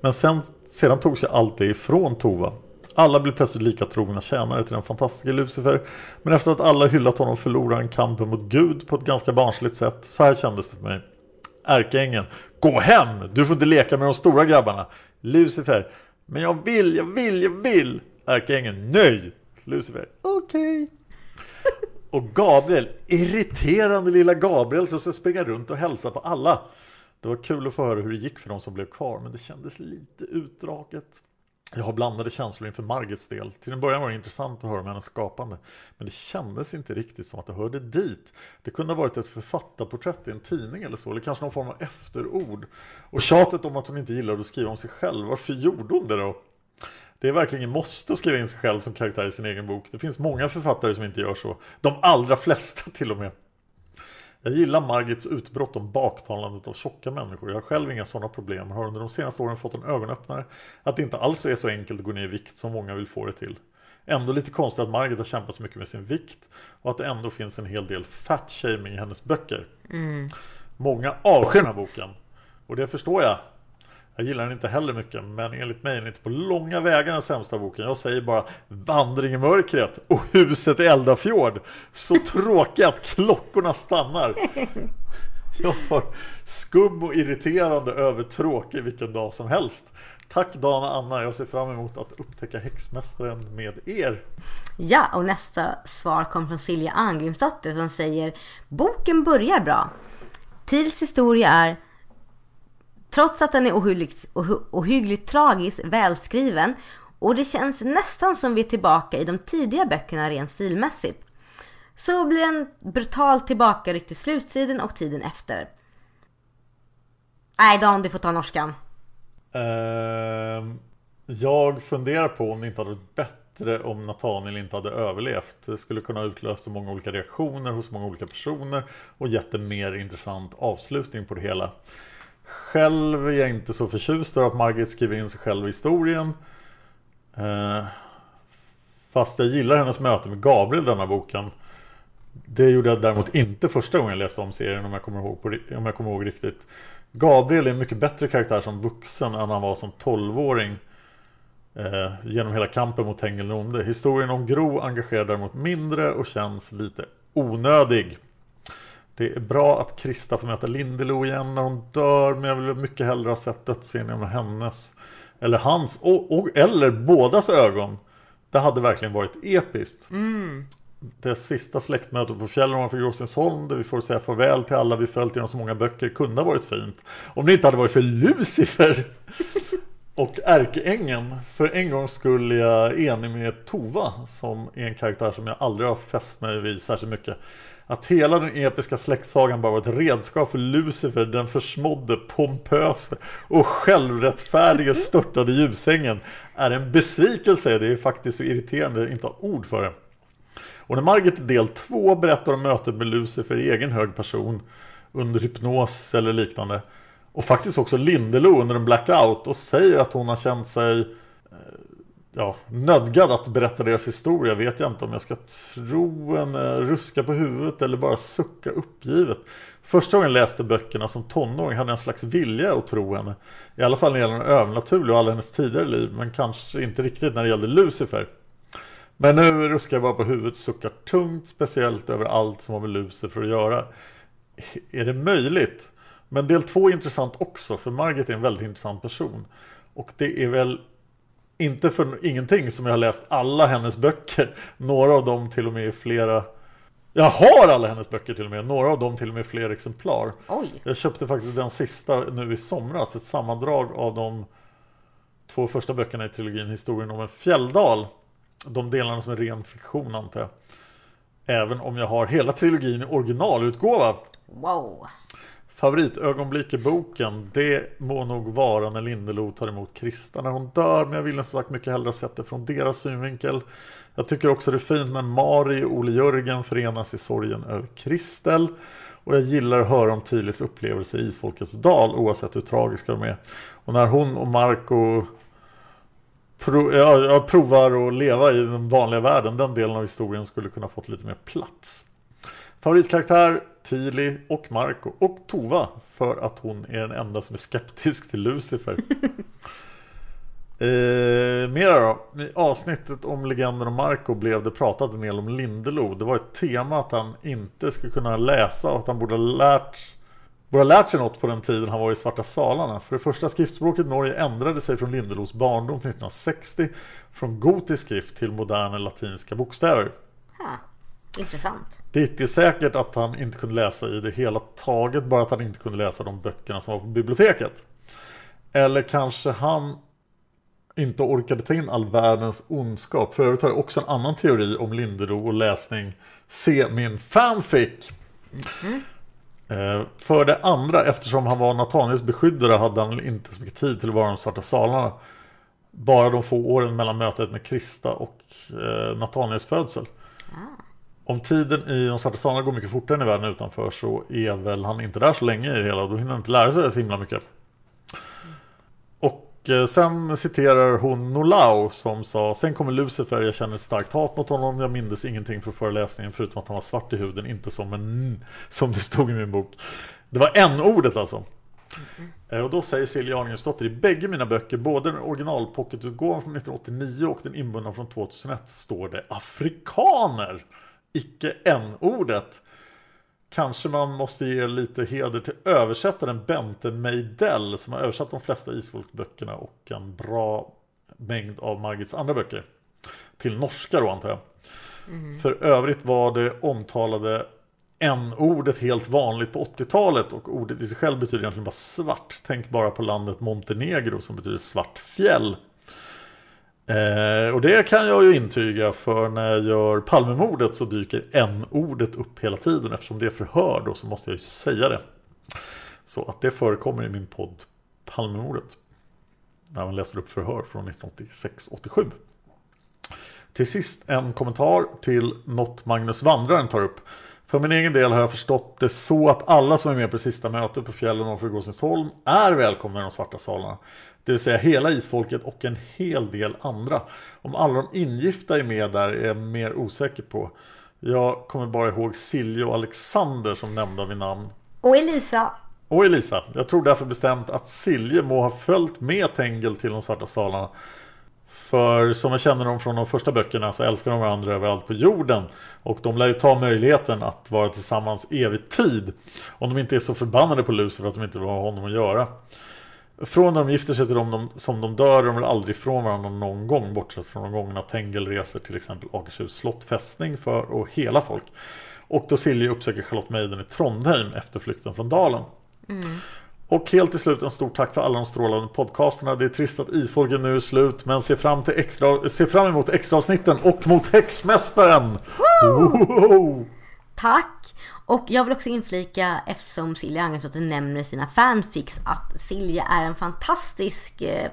Men sen, sedan tog sig allt det ifrån Tova. Alla blev plötsligt lika trogna tjänare till den fantastiska Lucifer. Men efter att alla hyllat honom förlorade han kampen mot Gud på ett ganska barnsligt sätt. Så här kändes det för mig. Ärkeängeln. Gå hem! Du får inte leka med de stora grabbarna. Lucifer. Men jag vill, jag vill, jag vill! Ärkeängeln. Nej! Lucifer. Okej. Okay. Och Gabriel, irriterande lilla Gabriel som ska springa runt och hälsa på alla. Det var kul att få höra hur det gick för de som blev kvar men det kändes lite utdraget. Jag har blandade känslor inför Margits del. Till en början var det intressant att höra om hennes skapande. Men det kändes inte riktigt som att det hörde dit. Det kunde ha varit ett författarporträtt i en tidning eller så. Eller kanske någon form av efterord. Och tjatet om att hon inte gillade att skriva om sig själv. Varför gjorde hon det då? Det är verkligen måste att skriva in sig själv som karaktär i sin egen bok. Det finns många författare som inte gör så. De allra flesta till och med. Jag gillar Margits utbrott om baktalandet av tjocka människor. Jag har själv inga sådana problem. Har under de senaste åren fått en ögonöppnare. Att det inte alls är så enkelt att gå ner i vikt som många vill få det till. Ändå lite konstigt att Margit har kämpat så mycket med sin vikt. Och att det ändå finns en hel del fat shaming i hennes böcker. Mm. Många avskyr den här boken. Och det förstår jag. Jag gillar den inte heller mycket, men enligt mig är den inte på långa vägar den sämsta boken. Jag säger bara Vandring i mörkret och Huset i Eldafjord. Så tråkigt att klockorna stannar. Jag tar skum och irriterande över tråkig vilken dag som helst. Tack Dan och Anna, jag ser fram emot att upptäcka Häxmästaren med er. Ja, och nästa svar kom från Silja Angrimsdotter som säger Boken börjar bra. Tils historia är Trots att den är ohyggligt, ohyggligt tragiskt välskriven och det känns nästan som vi är tillbaka i de tidiga böckerna rent stilmässigt. Så blir en brutal tillbakaryck till slutsidan och tiden efter. Nej Dan, du får ta norskan. Uh, jag funderar på om det inte hade varit bättre om Nathaniel inte hade överlevt. Det skulle kunna utlösa många olika reaktioner hos många olika personer och gett en mer intressant avslutning på det hela. Själv är jag inte så förtjust över att Margit skriver in sig själv i historien. Eh, fast jag gillar hennes möte med Gabriel i denna boken. Det gjorde jag däremot inte första gången jag läste om serien om jag kommer ihåg, på, om jag kommer ihåg riktigt. Gabriel är en mycket bättre karaktär som vuxen än han var som tolvåring. Eh, genom hela kampen mot Tengil onde. Historien om Gro engagerar däremot mindre och känns lite onödig. Det är bra att Krista får möta Lindelo igen när hon dör. Men jag vill mycket hellre ha sett dödsscenen med hennes. Eller hans. Och, och, eller bådas ögon. Det hade verkligen varit episkt. Mm. Det sista släktmötet på fjällen ovanför Gråstensholm där vi får säga farväl till alla vi följt genom så många böcker kunde ha varit fint. Om det inte hade varit för Lucifer och ärkeängeln. För en gång skulle jag enig med Tova som är en karaktär som jag aldrig har fäst mig vid särskilt mycket. Att hela den episka släktsagan bara var ett redskap för Lucifer, den försmådde, pompöse och självrättfärdige störtade ljusängen är en besvikelse. Det är faktiskt så irriterande att inte ha ord för det. Och när Margit del 2 berättar om mötet med Lucifer i egen hög person under hypnos eller liknande och faktiskt också Lindelo under en blackout och säger att hon har känt sig ja, nödgad att berätta deras historia vet jag inte om jag ska tro en eh, ruska på huvudet eller bara sucka uppgivet. Första gången jag läste böckerna som tonåring hade jag en slags vilja att tro henne. I alla fall när det gäller övernaturlig och alla hennes tidigare liv men kanske inte riktigt när det gällde Lucifer. Men nu ruskar jag bara på huvudet suckar tungt speciellt över allt som har med Lucifer att göra. Är det möjligt? Men del två är intressant också för Margit är en väldigt intressant person. Och det är väl inte för ingenting som jag har läst alla hennes böcker. Några av dem till och med i flera jag har alla hennes böcker till och med, några av dem till och med fler exemplar. Oj. Jag köpte faktiskt den sista nu i somras, ett sammandrag av de två första böckerna i trilogin Historien om en fjälldal. De delarna som är ren fiktion antar jag. Även om jag har hela trilogin i originalutgåva. Wow. Favoritögonblick i boken, det må nog vara när Lindelo tar emot Krista när hon dör, men jag vill som sagt mycket hellre sett det från deras synvinkel. Jag tycker också det är fint när Mari och Ole Jörgen förenas i sorgen över Kristel. Och jag gillar att höra om Tilis upplevelse i Isfolkets dal, oavsett hur tragiska de är. Och när hon och Marco pro, ja, jag provar att leva i den vanliga världen. Den delen av historien skulle kunna fått lite mer plats. Favoritkaraktär Tili och Marco och Tova för att hon är den enda som är skeptisk till Lucifer. Eh, mera då. I avsnittet om legenden om Marco blev det pratat en del om Lindelo. Det var ett tema att han inte skulle kunna läsa och att han borde ha lärt, borde ha lärt sig något på den tiden han var i Svarta Salarna. För det första skriftspråket Norge ändrade sig från Lindelos barndom 1960 från gotisk skrift till moderna latinska bokstäver. Ha, intressant. Det är säkert att han inte kunde läsa i det hela taget, bara att han inte kunde läsa de böckerna som var på biblioteket. Eller kanske han inte orkade ta in all världens ondskap. För övrigt har jag också en annan teori om Lindero och läsning. Se min fanfic! Mm. För det andra, eftersom han var Nataniels beskyddare hade han inte så mycket tid till att vara de svarta salarna. Bara de få åren mellan mötet med Krista och eh, Nataniels födsel. Om tiden i de svarta salarna går mycket fortare än i världen utanför så är väl han inte där så länge i det hela. Då hinner han inte lära sig så himla mycket. Eh, sen citerar hon Nolau som sa Sen kommer Lucifer, jag känner ett starkt hat mot honom Jag mindes ingenting från föreläsningen förutom att han var svart i huden Inte som en som det stod i min bok Det var en ordet alltså mm. Och då säger Silja Arngrensdotter i bägge mina böcker Både den originalpocketutgåvan från 1989 och den inbundna från 2001 Står det afrikaner Icke n-ordet Kanske man måste ge lite heder till översättaren Bente Meidell som har översatt de flesta Isfolkböckerna och en bra mängd av Margits andra böcker. Till norska då antar jag. Mm. För övrigt var det omtalade n-ordet helt vanligt på 80-talet och ordet i sig själv betyder egentligen bara svart. Tänk bara på landet Montenegro som betyder svart fjäll. Eh, och det kan jag ju intyga för när jag gör Palmemordet så dyker n-ordet upp hela tiden. Eftersom det är förhör då så måste jag ju säga det. Så att det förekommer i min podd Palmemordet. När man läser upp förhör från 1986-87. Till sist en kommentar till något Magnus Vandraren tar upp. För min egen del har jag förstått det så att alla som är med på det sista mötet på fjällen och Gåsensholm är välkomna i de svarta salarna. Det vill säga hela isfolket och en hel del andra. Om alla de ingifta är med där är jag mer osäker på. Jag kommer bara ihåg Silje och Alexander som nämnda vid namn. Och Elisa. Och Elisa. Jag tror därför bestämt att Silje må ha följt med Tengel till de svarta salarna. För som jag känner dem från de första böckerna så älskar de varandra överallt på jorden. Och de lär ju ta möjligheten att vara tillsammans evig tid. Om de inte är så förbannade på Lucifer att de inte vill ha honom att göra. Från när de gifter sig till de som de dör är de väl aldrig ifrån varandra någon gång Bortsett från de gångerna Tengel reser till exempel Akershus slottfästning för att hela folk Och då Silje uppsöker Charlotte Meiden i Trondheim efter flykten från Dalen mm. Och helt till slut en stort tack för alla de strålande podcasterna Det är trist att isfolken nu är slut Men se fram, till extra, se fram emot extraavsnitten och mot Häxmästaren! Wow! Tack! Och jag vill också inflika, eftersom Silja Angersdotter nämner sina fanfics, att Silja är en fantastisk eh,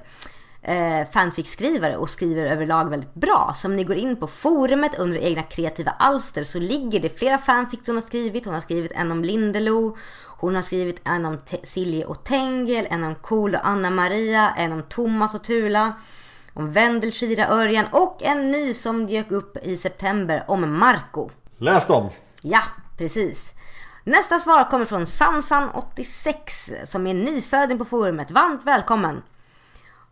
eh, fanficskrivare och skriver överlag väldigt bra. Så om ni går in på forumet under egna kreativa alster så ligger det flera fanfics hon har skrivit. Hon har skrivit en om Lindelo, hon har skrivit en om Silje och Tengel, en om Cool och Anna-Maria, en om Thomas och Tula, om Vendel, Shira, Örjan och en ny som dök upp i september om Marco. Läs dem! Ja, precis. Nästa svar kommer från Sansan86 som är nyfödd på forumet. Varmt välkommen!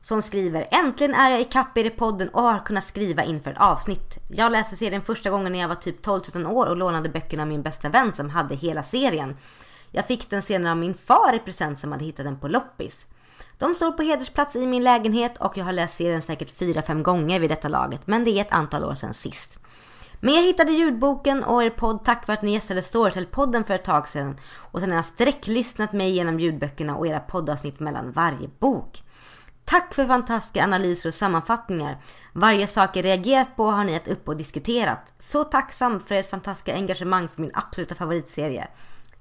Som skriver Äntligen är jag ikapp er i podden och har kunnat skriva inför ett avsnitt. Jag läste serien första gången när jag var typ 12-13 år och lånade böckerna av min bästa vän som hade hela serien. Jag fick den senare av min far i present som hade hittat den på loppis. De står på hedersplats i min lägenhet och jag har läst serien säkert 4-5 gånger vid detta laget men det är ett antal år sedan sist. Men jag hittade ljudboken och er podd tack vare att ni gästade Storytel-podden för ett tag sedan. Och sen har jag sträcklyssnat mig igenom ljudböckerna och era poddavsnitt mellan varje bok. Tack för fantastiska analyser och sammanfattningar. Varje sak jag reagerat på har ni haft upp och diskuterat. Så tacksam för ert fantastiska engagemang för min absoluta favoritserie.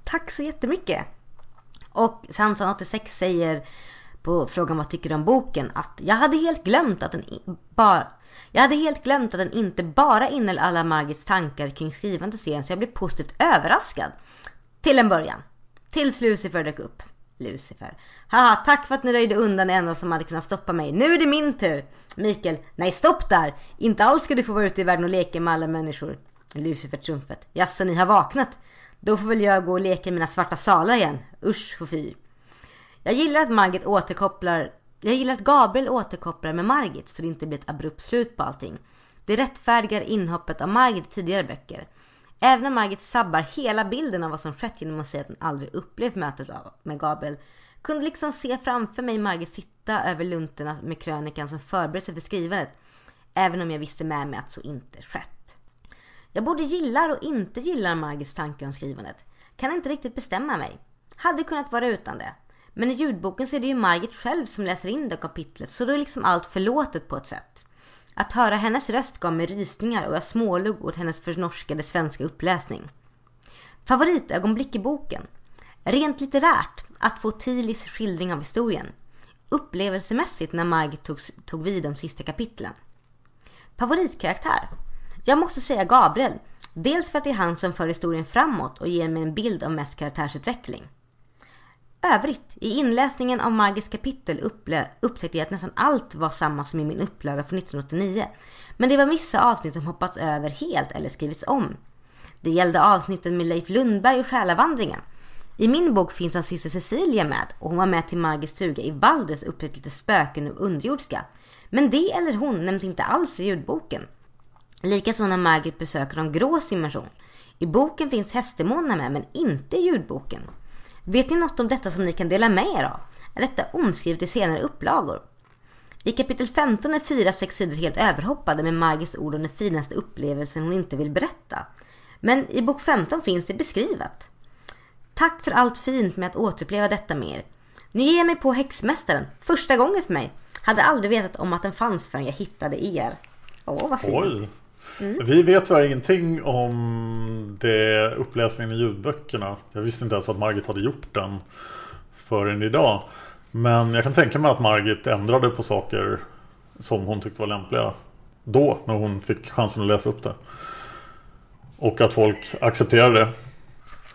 Tack så jättemycket! Och Sansan86 säger på frågan vad tycker du om boken att jag hade helt glömt att den bara jag hade helt glömt att den inte bara innehöll alla Margits tankar kring skrivandet serien så jag blev positivt överraskad. Till en början. Tills Lucifer dök upp. Lucifer. Haha, tack för att ni röjde undan det enda som hade kunnat stoppa mig. Nu är det min tur. Mikael, nej stopp där. Inte alls ska du få vara ute i världen och leka med alla människor. Lucifer trumfet. Jaså, ni har vaknat? Då får väl jag gå och leka i mina svarta salar igen. Usch och fy. Jag gillar att Margit återkopplar jag gillar att Gabriel återkopplar med Margit så det inte blir ett abrupt slut på allting. Det rättfärdigar inhoppet av Margit i tidigare böcker. Även om Margit sabbar hela bilden av vad som skett genom att säga att hon aldrig upplevt mötet med Gabriel kunde liksom se framför mig Margit sitta över luntorna med krönikan som förberedelse för skrivandet. Även om jag visste med mig att så inte skett. Jag både gillar och inte gillar Margits tankar om skrivandet. Kan inte riktigt bestämma mig. Hade kunnat vara utan det. Men i ljudboken så är det ju Margit själv som läser in det kapitlet så då är liksom allt förlåtet på ett sätt. Att höra hennes röst gav mig rysningar och jag smålog åt hennes förnorskade svenska uppläsning. Favoritögonblick i boken? Rent litterärt, att få Tilis skildring av historien. Upplevelsemässigt när Margit tog, tog vid de sista kapitlen. Favoritkaraktär? Jag måste säga Gabriel. Dels för att det är han som för historien framåt och ger mig en bild av mest karaktärsutveckling. Övrigt, i inläsningen av Margits kapitel upptäckte jag att nästan allt var samma som i min upplaga från 1989. Men det var vissa avsnitt som hoppats över helt eller skrivits om. Det gällde avsnitten med Leif Lundberg och Själavandringen. I min bok finns hans syster Cecilia med och hon var med till Margits stuga i Valdres upptäckt lite spöken och underjordiska. Men det eller hon nämns inte alls i ljudboken. Likaså när Margit besöker de grås dimension. I boken finns hästdemonerna med men inte i ljudboken. Vet ni något om detta som ni kan dela med er av? Är detta omskrivet i senare upplagor? I kapitel 15 är fyra, sex sidor helt överhoppade med Margits ord om den finaste upplevelsen hon inte vill berätta. Men i bok 15 finns det beskrivet. Tack för allt fint med att återuppleva detta med er. Nu ger jag mig på häxmästaren, första gången för mig. Hade aldrig vetat om att den fanns förrän jag hittade er. Åh, vad fint. Oj. Mm. Vi vet tyvärr ingenting om det uppläsningen i ljudböckerna. Jag visste inte ens att Margit hade gjort den förrän idag. Men jag kan tänka mig att Margit ändrade på saker som hon tyckte var lämpliga då när hon fick chansen att läsa upp det. Och att folk accepterade det.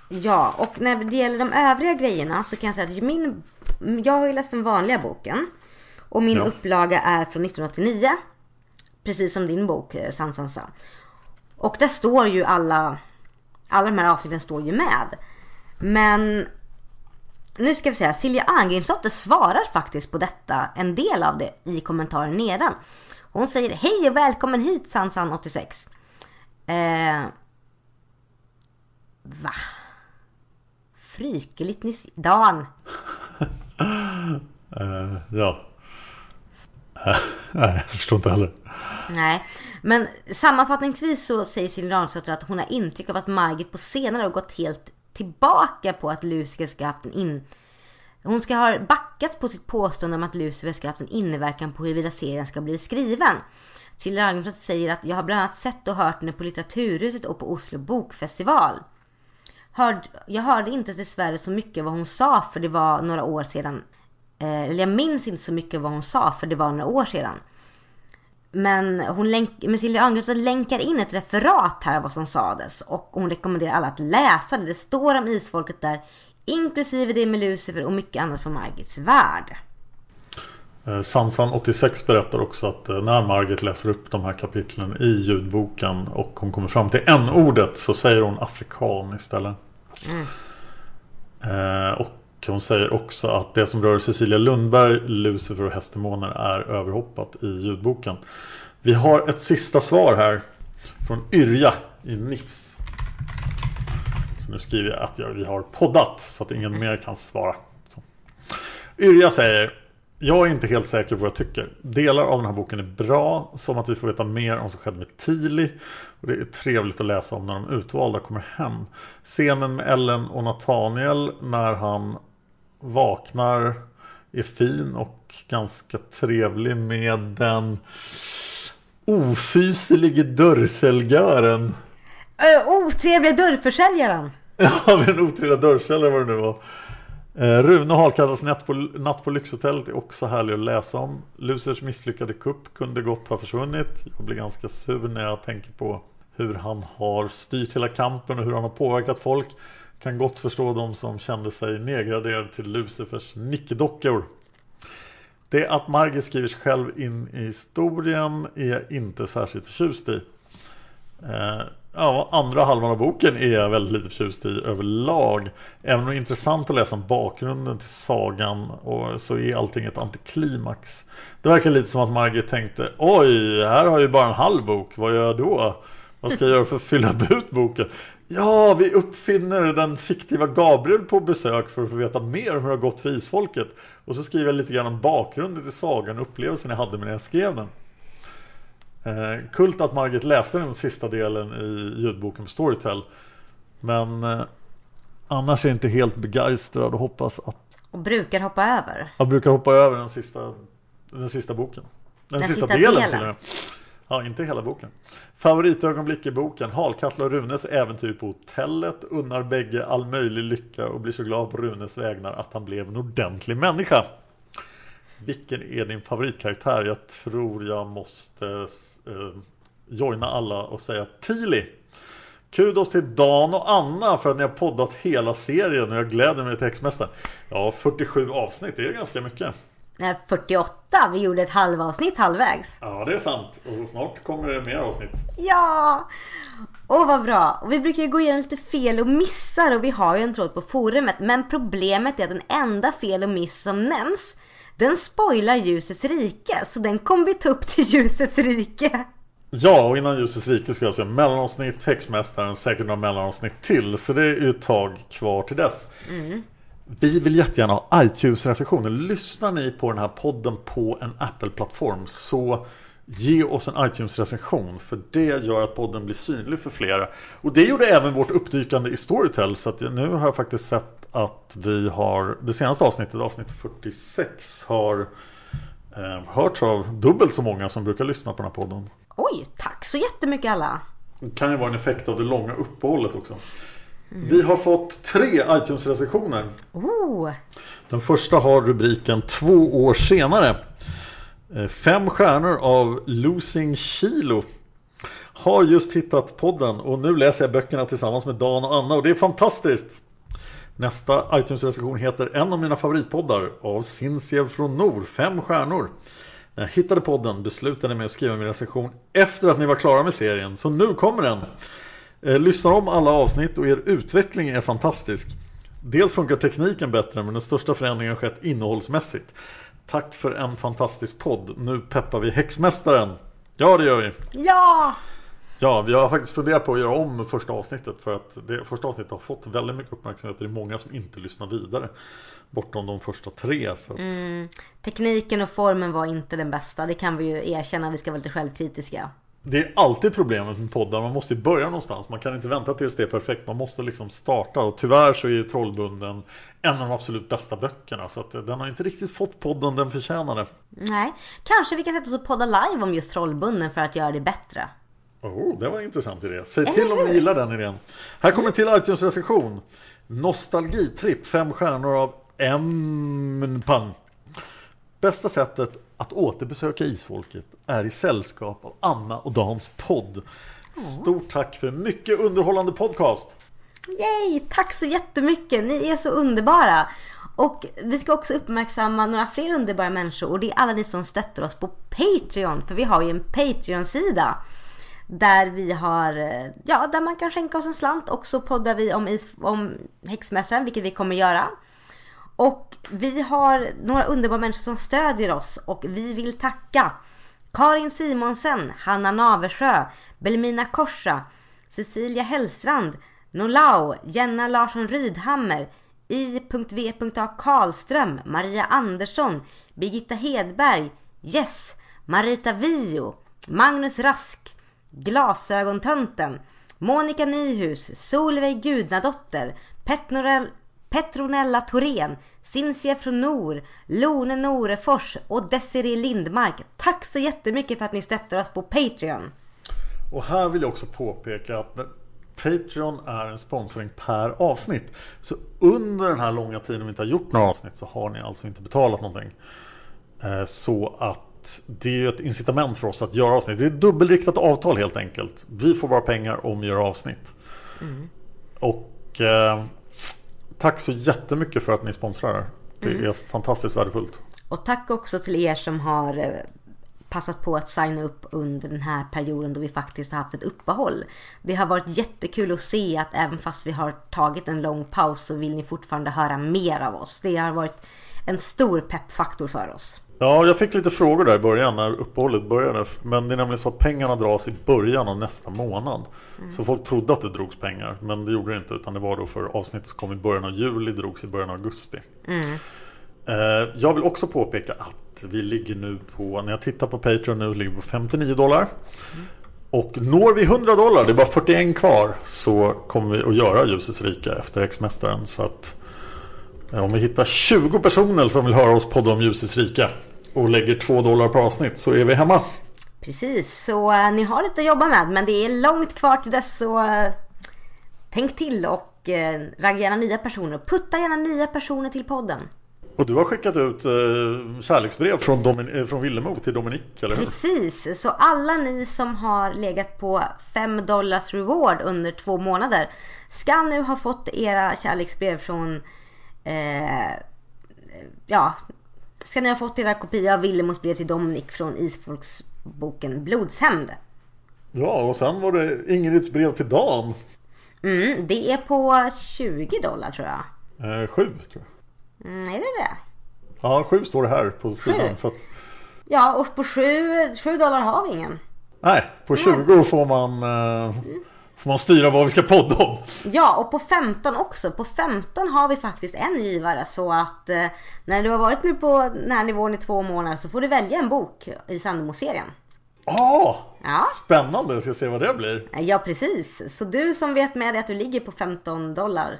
Ja, och när det gäller de övriga grejerna så kan jag säga att min, jag har ju läst den vanliga boken. Och min ja. upplaga är från 1989. Precis som din bok eh, Sansansa. Och där står ju alla, alla de här avsnitten står ju med. Men nu ska vi säga, Silja Angrimsdotter svarar faktiskt på detta, en del av det i kommentaren nedan. Hon säger hej och välkommen hit Sansan 86. Eh, va? Frykeligt nyss. Dan. uh, ja. Nej, jag förstår inte heller. Nej, men sammanfattningsvis så säger Silja Ramsdotter att hon har intryck av att Margit på senare har gått helt tillbaka på att Lucifer ska haft en in... Hon ska ha backat på sitt påstående om att Lucifer ska haft en inverkan på huruvida serien ska bli skriven. Silja Ramsdotter säger att jag har bland annat sett och hört henne på Litteraturhuset och på Oslo bokfestival. Hörd, jag hörde inte dessvärre så mycket vad hon sa för det var några år sedan eller jag minns inte så mycket vad hon sa för det var några år sedan. Men hon länk, men Silja Arngreps länkar in ett referat här av vad som sades och hon rekommenderar alla att läsa det. Det står om isfolket där, inklusive det med Lucifer och mycket annat från Margits värld. Eh, Sansan 86 berättar också att eh, när Margit läser upp de här kapitlen i ljudboken och hon kommer fram till n-ordet så säger hon afrikan istället. Mm. och hon säger också att det som rör Cecilia Lundberg, Lucifer och Hästdemoner är överhoppat i ljudboken. Vi har ett sista svar här från Yrja i Nifs. Så nu skriver jag att vi har poddat så att ingen mer kan svara. Så. Yrja säger jag är inte helt säker på vad jag tycker. Delar av den här boken är bra, som att vi får veta mer om vad som skedde med Tili. Och det är trevligt att läsa om när de utvalda kommer hem. Scenen med Ellen och Nathaniel när han vaknar, är fin och ganska trevlig med den ofyselige dörrsäljaren. Ö, otrevliga dörrförsäljaren. Ja, den otrevliga dörrsäljaren var det nu var. Eh, Rune Harkattas natt på, natt på Lyxhotellet är också härlig att läsa om. Lucers misslyckade kupp kunde gott ha försvunnit. Jag blir ganska sur när jag tänker på hur han har styrt hela kampen och hur han har påverkat folk. Kan gott förstå de som kände sig nedgraderade till Lucifers nickedockor. Det att Margit skriver sig själv in i historien är jag inte särskilt förtjust i. Eh, ja, andra halvan av boken är jag väldigt lite förtjust i överlag. Även om det är intressant att läsa om bakgrunden till sagan och så är allting ett antiklimax. Det verkar lite som att Margit tänkte Oj, här har jag ju bara en halv bok, vad gör jag då? Vad ska jag göra för att fylla ut boken? Ja, vi uppfinner den fiktiva Gabriel på besök för att få veta mer om hur det har gått för isfolket. Och så skriver jag lite grann om bakgrunden till sagan och upplevelsen jag hade med när jag skrev den. Eh, kult att Margit läste den sista delen i ljudboken på Storytel. Men eh, annars är jag inte helt begeistrad och hoppas att... Och brukar hoppa över. Jag brukar hoppa över den sista, den sista boken. Den, den sista, sista, delen, delen. till och med. Ja, inte hela boken. Favoritögonblick i boken. Halkatla och Runes äventyr på hotellet. Unnar bägge all möjlig lycka och blir så glad på Runes vägnar att han blev en ordentlig människa. Vilken är din favoritkaraktär? Jag tror jag måste eh, joina alla och säga Tili. Kudos till Dan och Anna för att ni har poddat hela serien och jag gläder mig till Häxmästaren. Ja, 47 avsnitt, det är ganska mycket. 48. Vi gjorde ett halvavsnitt halvvägs. Ja, det är sant. Och snart kommer det mer avsnitt. Ja! Åh, vad bra. Och vi brukar ju gå igenom lite fel och missar och vi har ju en tråd på forumet. Men problemet är att den enda fel och miss som nämns, den spoilar ljusets rike. Så den kommer vi ta upp till ljusets rike. Ja, och innan ljusets rike ska jag säga mellanavsnitt, häxmästaren, säkert några mellanavsnitt till. Så det är ju ett tag kvar till dess. Mm. Vi vill jättegärna ha iTunes-recensioner. Lyssnar ni på den här podden på en Apple-plattform så ge oss en iTunes-recension. För det gör att podden blir synlig för flera. Och det gjorde även vårt uppdykande i Storytel. Så att nu har jag faktiskt sett att vi har det senaste avsnittet, avsnitt 46, har eh, hörts av dubbelt så många som brukar lyssna på den här podden. Oj, tack så jättemycket alla! Det kan ju vara en effekt av det långa uppehållet också. Vi har fått tre iTunes-recensioner. Oh. Den första har rubriken Två år senare. Eh, fem stjärnor av Losing Kilo. Har just hittat podden och nu läser jag böckerna tillsammans med Dan och Anna och det är fantastiskt. Nästa iTunes-recension heter En av mina favoritpoddar av Sinsiev från Nor. Fem stjärnor. När jag hittade podden beslutade jag mig att skriva min recension efter att ni var klara med serien. Så nu kommer den. Eh, lyssnar om alla avsnitt och er utveckling är fantastisk. Dels funkar tekniken bättre men den största förändringen har skett innehållsmässigt. Tack för en fantastisk podd. Nu peppar vi Häxmästaren. Ja, det gör vi. Ja! Ja, vi har faktiskt funderat på att göra om första avsnittet för att det första avsnittet har fått väldigt mycket uppmärksamhet. Det är många som inte lyssnar vidare. Bortom de första tre. Så att... mm. Tekniken och formen var inte den bästa. Det kan vi ju erkänna. Vi ska vara lite självkritiska. Det är alltid problemet med poddar. Man måste ju börja någonstans. Man kan inte vänta tills det är perfekt. Man måste liksom starta. Och tyvärr så är ju Trollbunden en av de absolut bästa böckerna. Så att den har inte riktigt fått podden den förtjänade. Nej, kanske vi kan sätta oss och podda live om just Trollbunden för att göra det bättre. Oh, det var en intressant idé. Säg till om ni gillar den idén. Här kommer till iTunes recension. Nostalgitripp, fem stjärnor av M-pan. Bästa sättet att återbesöka isfolket är i sällskap av Anna och Dans podd. Stort tack för en mycket underhållande podcast! Yay! Tack så jättemycket! Ni är så underbara! Och vi ska också uppmärksamma några fler underbara människor och det är alla ni som stöttar oss på Patreon. För vi har ju en Patreon-sida. Där vi har, eh, ja, där man kan skänka oss en slant. Och så poddar vi om, is, om Häxmästaren, vilket vi kommer göra. Och vi har några underbara människor som stödjer oss och vi vill tacka Karin Simonsen, Hanna Naversjö, Belmina Korsa, Cecilia Hellstrand, Nolau, Jenna Larsson Rydhammer, I.V.A. Karlström, Maria Andersson, Birgitta Hedberg, Yes, Marita Vio, Magnus Rask, Glasögontönten, Monica Nyhus, Solveig Gudnadotter, Petnorell Petronella Thorén, Cinzia från Nor, Lone Norefors och Desiree Lindmark. Tack så jättemycket för att ni stöttar oss på Patreon. Och här vill jag också påpeka att Patreon är en sponsring per avsnitt. Så under den här långa tiden vi inte har gjort några avsnitt så har ni alltså inte betalat någonting. Eh, så att det är ett incitament för oss att göra avsnitt. Det är ett dubbelriktat avtal helt enkelt. Vi får bara pengar om vi gör avsnitt. Mm. Och eh, tack så jättemycket för att ni sponsrar. Det Mm. är fantastiskt värdefullt. Och tack också till er som har eh, passat på att signa upp under den här perioden då vi faktiskt har haft ett uppehåll. Det har varit jättekul att se att även fast vi har tagit en lång paus så vill ni fortfarande höra mer av oss. Det har varit en stor peppfaktor för oss. Ja, jag fick lite frågor där i början när uppehållet började. Men det är nämligen så att pengarna dras i början av nästa månad. Så folk trodde att det drogs pengar. Men det gjorde det inte. Utan det var då för avsnitt som kom i början av juli, drogs i början av augusti. Eh, Jag vill också påpeka att vi ligger nu på, när jag tittar på Patreon nu, ligger vi på 59 dollar. Och når vi 100 dollar, det är bara 41 kvar, så kommer vi att göra Ljusets rika efter X-mästaren. Så att eh, om vi hittar 20 personer som vill höra oss podda om Ljusets rika och lägger 2 dollar per avsnitt så är vi hemma. Precis, så eh, ni har lite att jobba med men det är långt kvar till dess så eh, tänk till och eh, ragga gärna nya personer. Putta gärna nya personer till podden. Och du har skickat ut eh, kärleksbrev från, Domin- eh, från Villemo till Dominik, eller hur? Precis, så alla ni som har legat på 5 dollars reward under två månader ska nu ha fått era kärleksbrev från eh, ja, ska ni ha fått era kopia av Villemos brev till Dominik från Isfolksboken Blodshämnd. Ja, och sen var det Ingrids brev till Dan. Mm, det är på 20 dollar tror jag. Eh, sju, tror jag. Mm, är det det? Ja, sju står det här på sidan. Sju? Att, Ja, och på 7, 7 dollar har vi ingen. nej, på 20 får man, eh, får man styra vad vi ska podda om. Ja, och på 15 också. På 15 har vi faktiskt en givare så att eh, när du har varit nu på den här nivån i två månader så får du välja en bok i Sandemo-serien. Ah, Ja. spännande, jag ska se vad det blir. Ja, precis. Så du som vet med dig att du ligger på 15 dollar.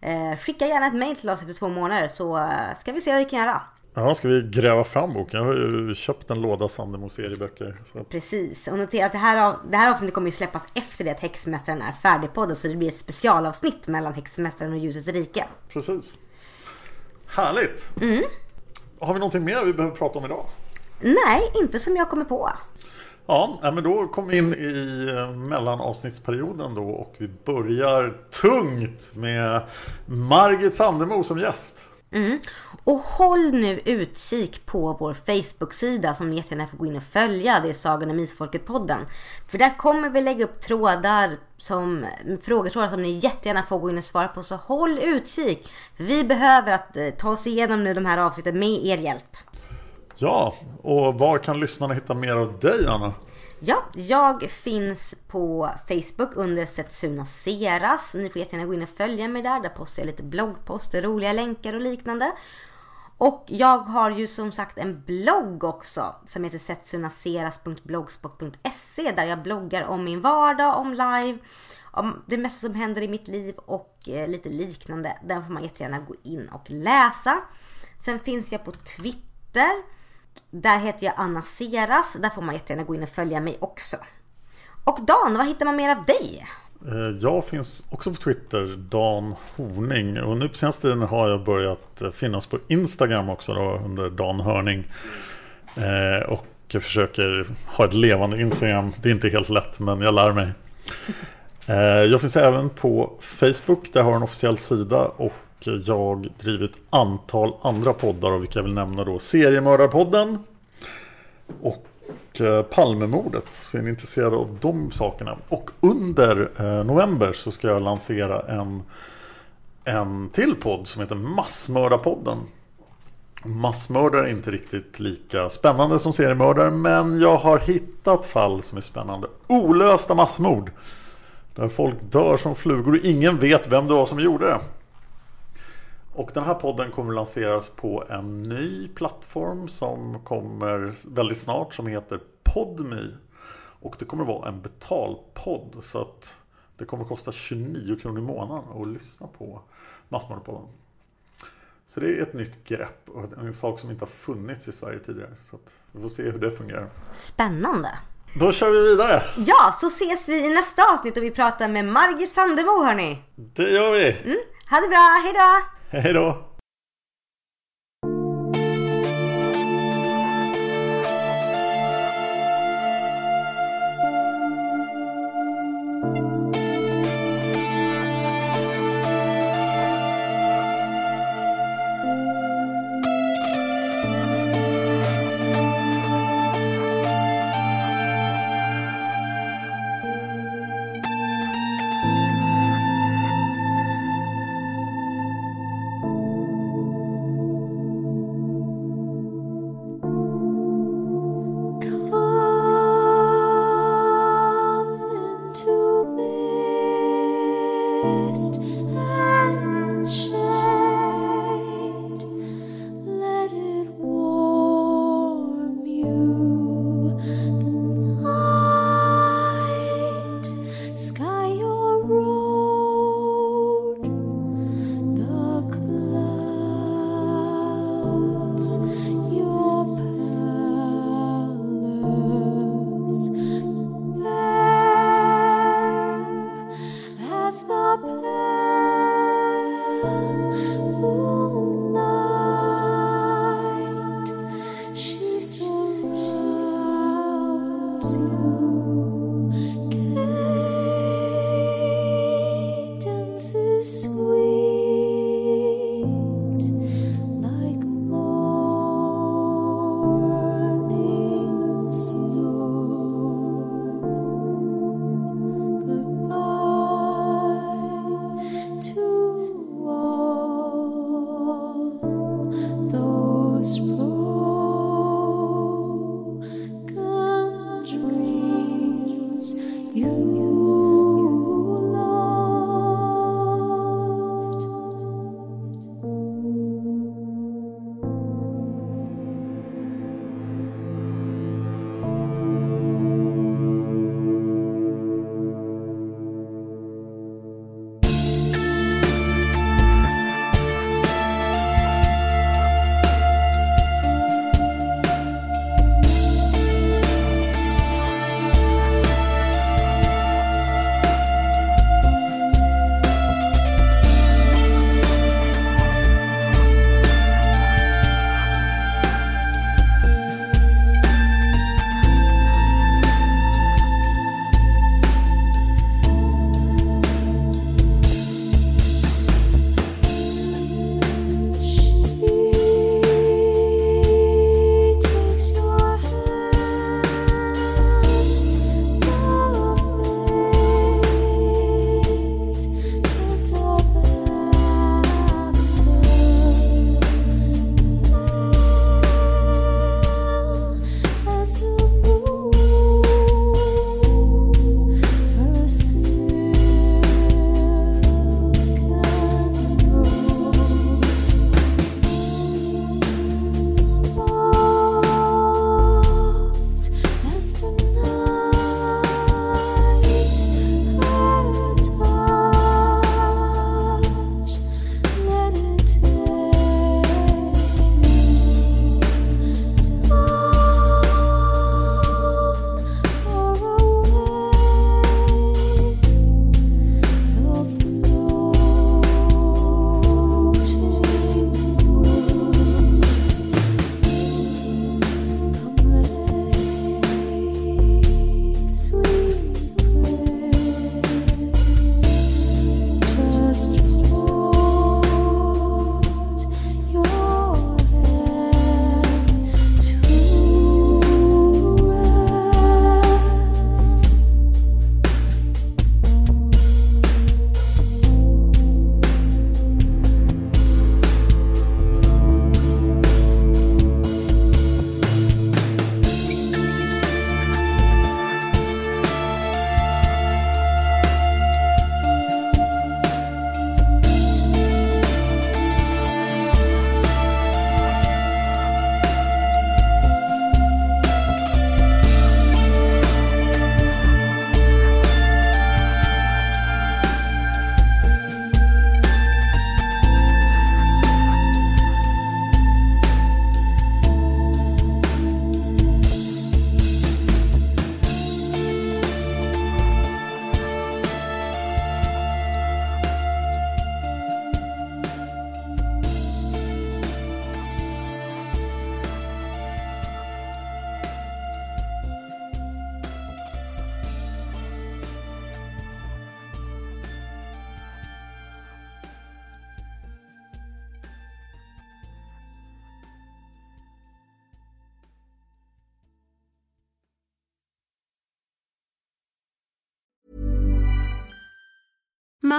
Eh, skicka gärna ett mail till oss efter två månader så eh, ska vi se vad vi kan göra. Ja, ska vi gräva fram boken? Jag har ju köpt en låda Sandemo serieböcker. Att, Precis. Och notera att det här, det här avsnittet kommer ju släppas efter det att Häxmästaren är färdigpoddad. Så det blir ett specialavsnitt mellan Häxmästaren och Ljusets rike. precis. Härligt! Har vi någonting mer vi behöver prata om idag? Nej, inte som jag kommer på. Ja, men då kom vi in i eh, mellanavsnittsperioden då och vi börjar tungt med Margit Sandemo som gäst. Mm. Och håll nu utkik på vår Facebook-sida som ni jättegärna får gå in och följa. Det är Sagan om Isfolket-podden. För där kommer vi lägga upp trådar som, frågetrådar som ni jättegärna får gå in och svara på. Så håll utkik. Vi behöver att eh, ta oss igenom nu de här avsnitten med er hjälp. Ja, och var kan lyssnarna hitta mer av dig Anna? Ja, jag finns på Facebook under Setsuna Seras. Ni får jättegärna gå in och följa mig där. Där postar jag lite bloggposter, roliga länkar och liknande. Och jag har ju som sagt en blogg också som heter setsunaseras.blogspot.se där jag bloggar om min vardag, om live, om det mesta som händer i mitt liv och eh, lite liknande. Den får man jättegärna gå in och läsa. Sen finns jag på Twitter. Där heter jag Anna Seras. Där får man jättegärna gå in och följa mig också. Och Dan, vad hittar man mer av dig? Eh, Jag finns också på Twitter, Dan Horning. Och nu på senaste tiden har jag börjat eh, finnas på Instagram också då, under Dan Hörning. Eh, Och jag försöker ha ett levande Instagram. Det är inte helt lätt men jag lär mig. Jag finns även på Facebook, där jag har en officiell sida. Och jag driver ett antal andra poddar och vilka jag vill nämna då Seriemördarpodden. Och eh, Palmemordet. Så är ni intresserade av de sakerna. Och under eh, november så ska jag lansera en, en till podd som heter Massmördarpodden. Massmördare är inte riktigt lika spännande som seriemördare men jag har hittat fall som är spännande. Olösta massmord. Där folk dör som flugor och ingen vet vem det var som gjorde det. Och den här podden kommer lanseras på en ny plattform som kommer väldigt snart som heter Podme. Och det kommer vara en betalpodd så att det kommer kosta 29 kronor i månaden att lyssna på Massmördarpodden. Så det är ett nytt grepp och en sak som inte har funnits i Sverige tidigare. Så vi får se hur det fungerar. Spännande. Då kör vi vidare! Ja, så ses vi i nästa avsnitt och vi pratar med Margit Sandemo hörni. Det gör vi! Ha det bra, hejdå! Hej då!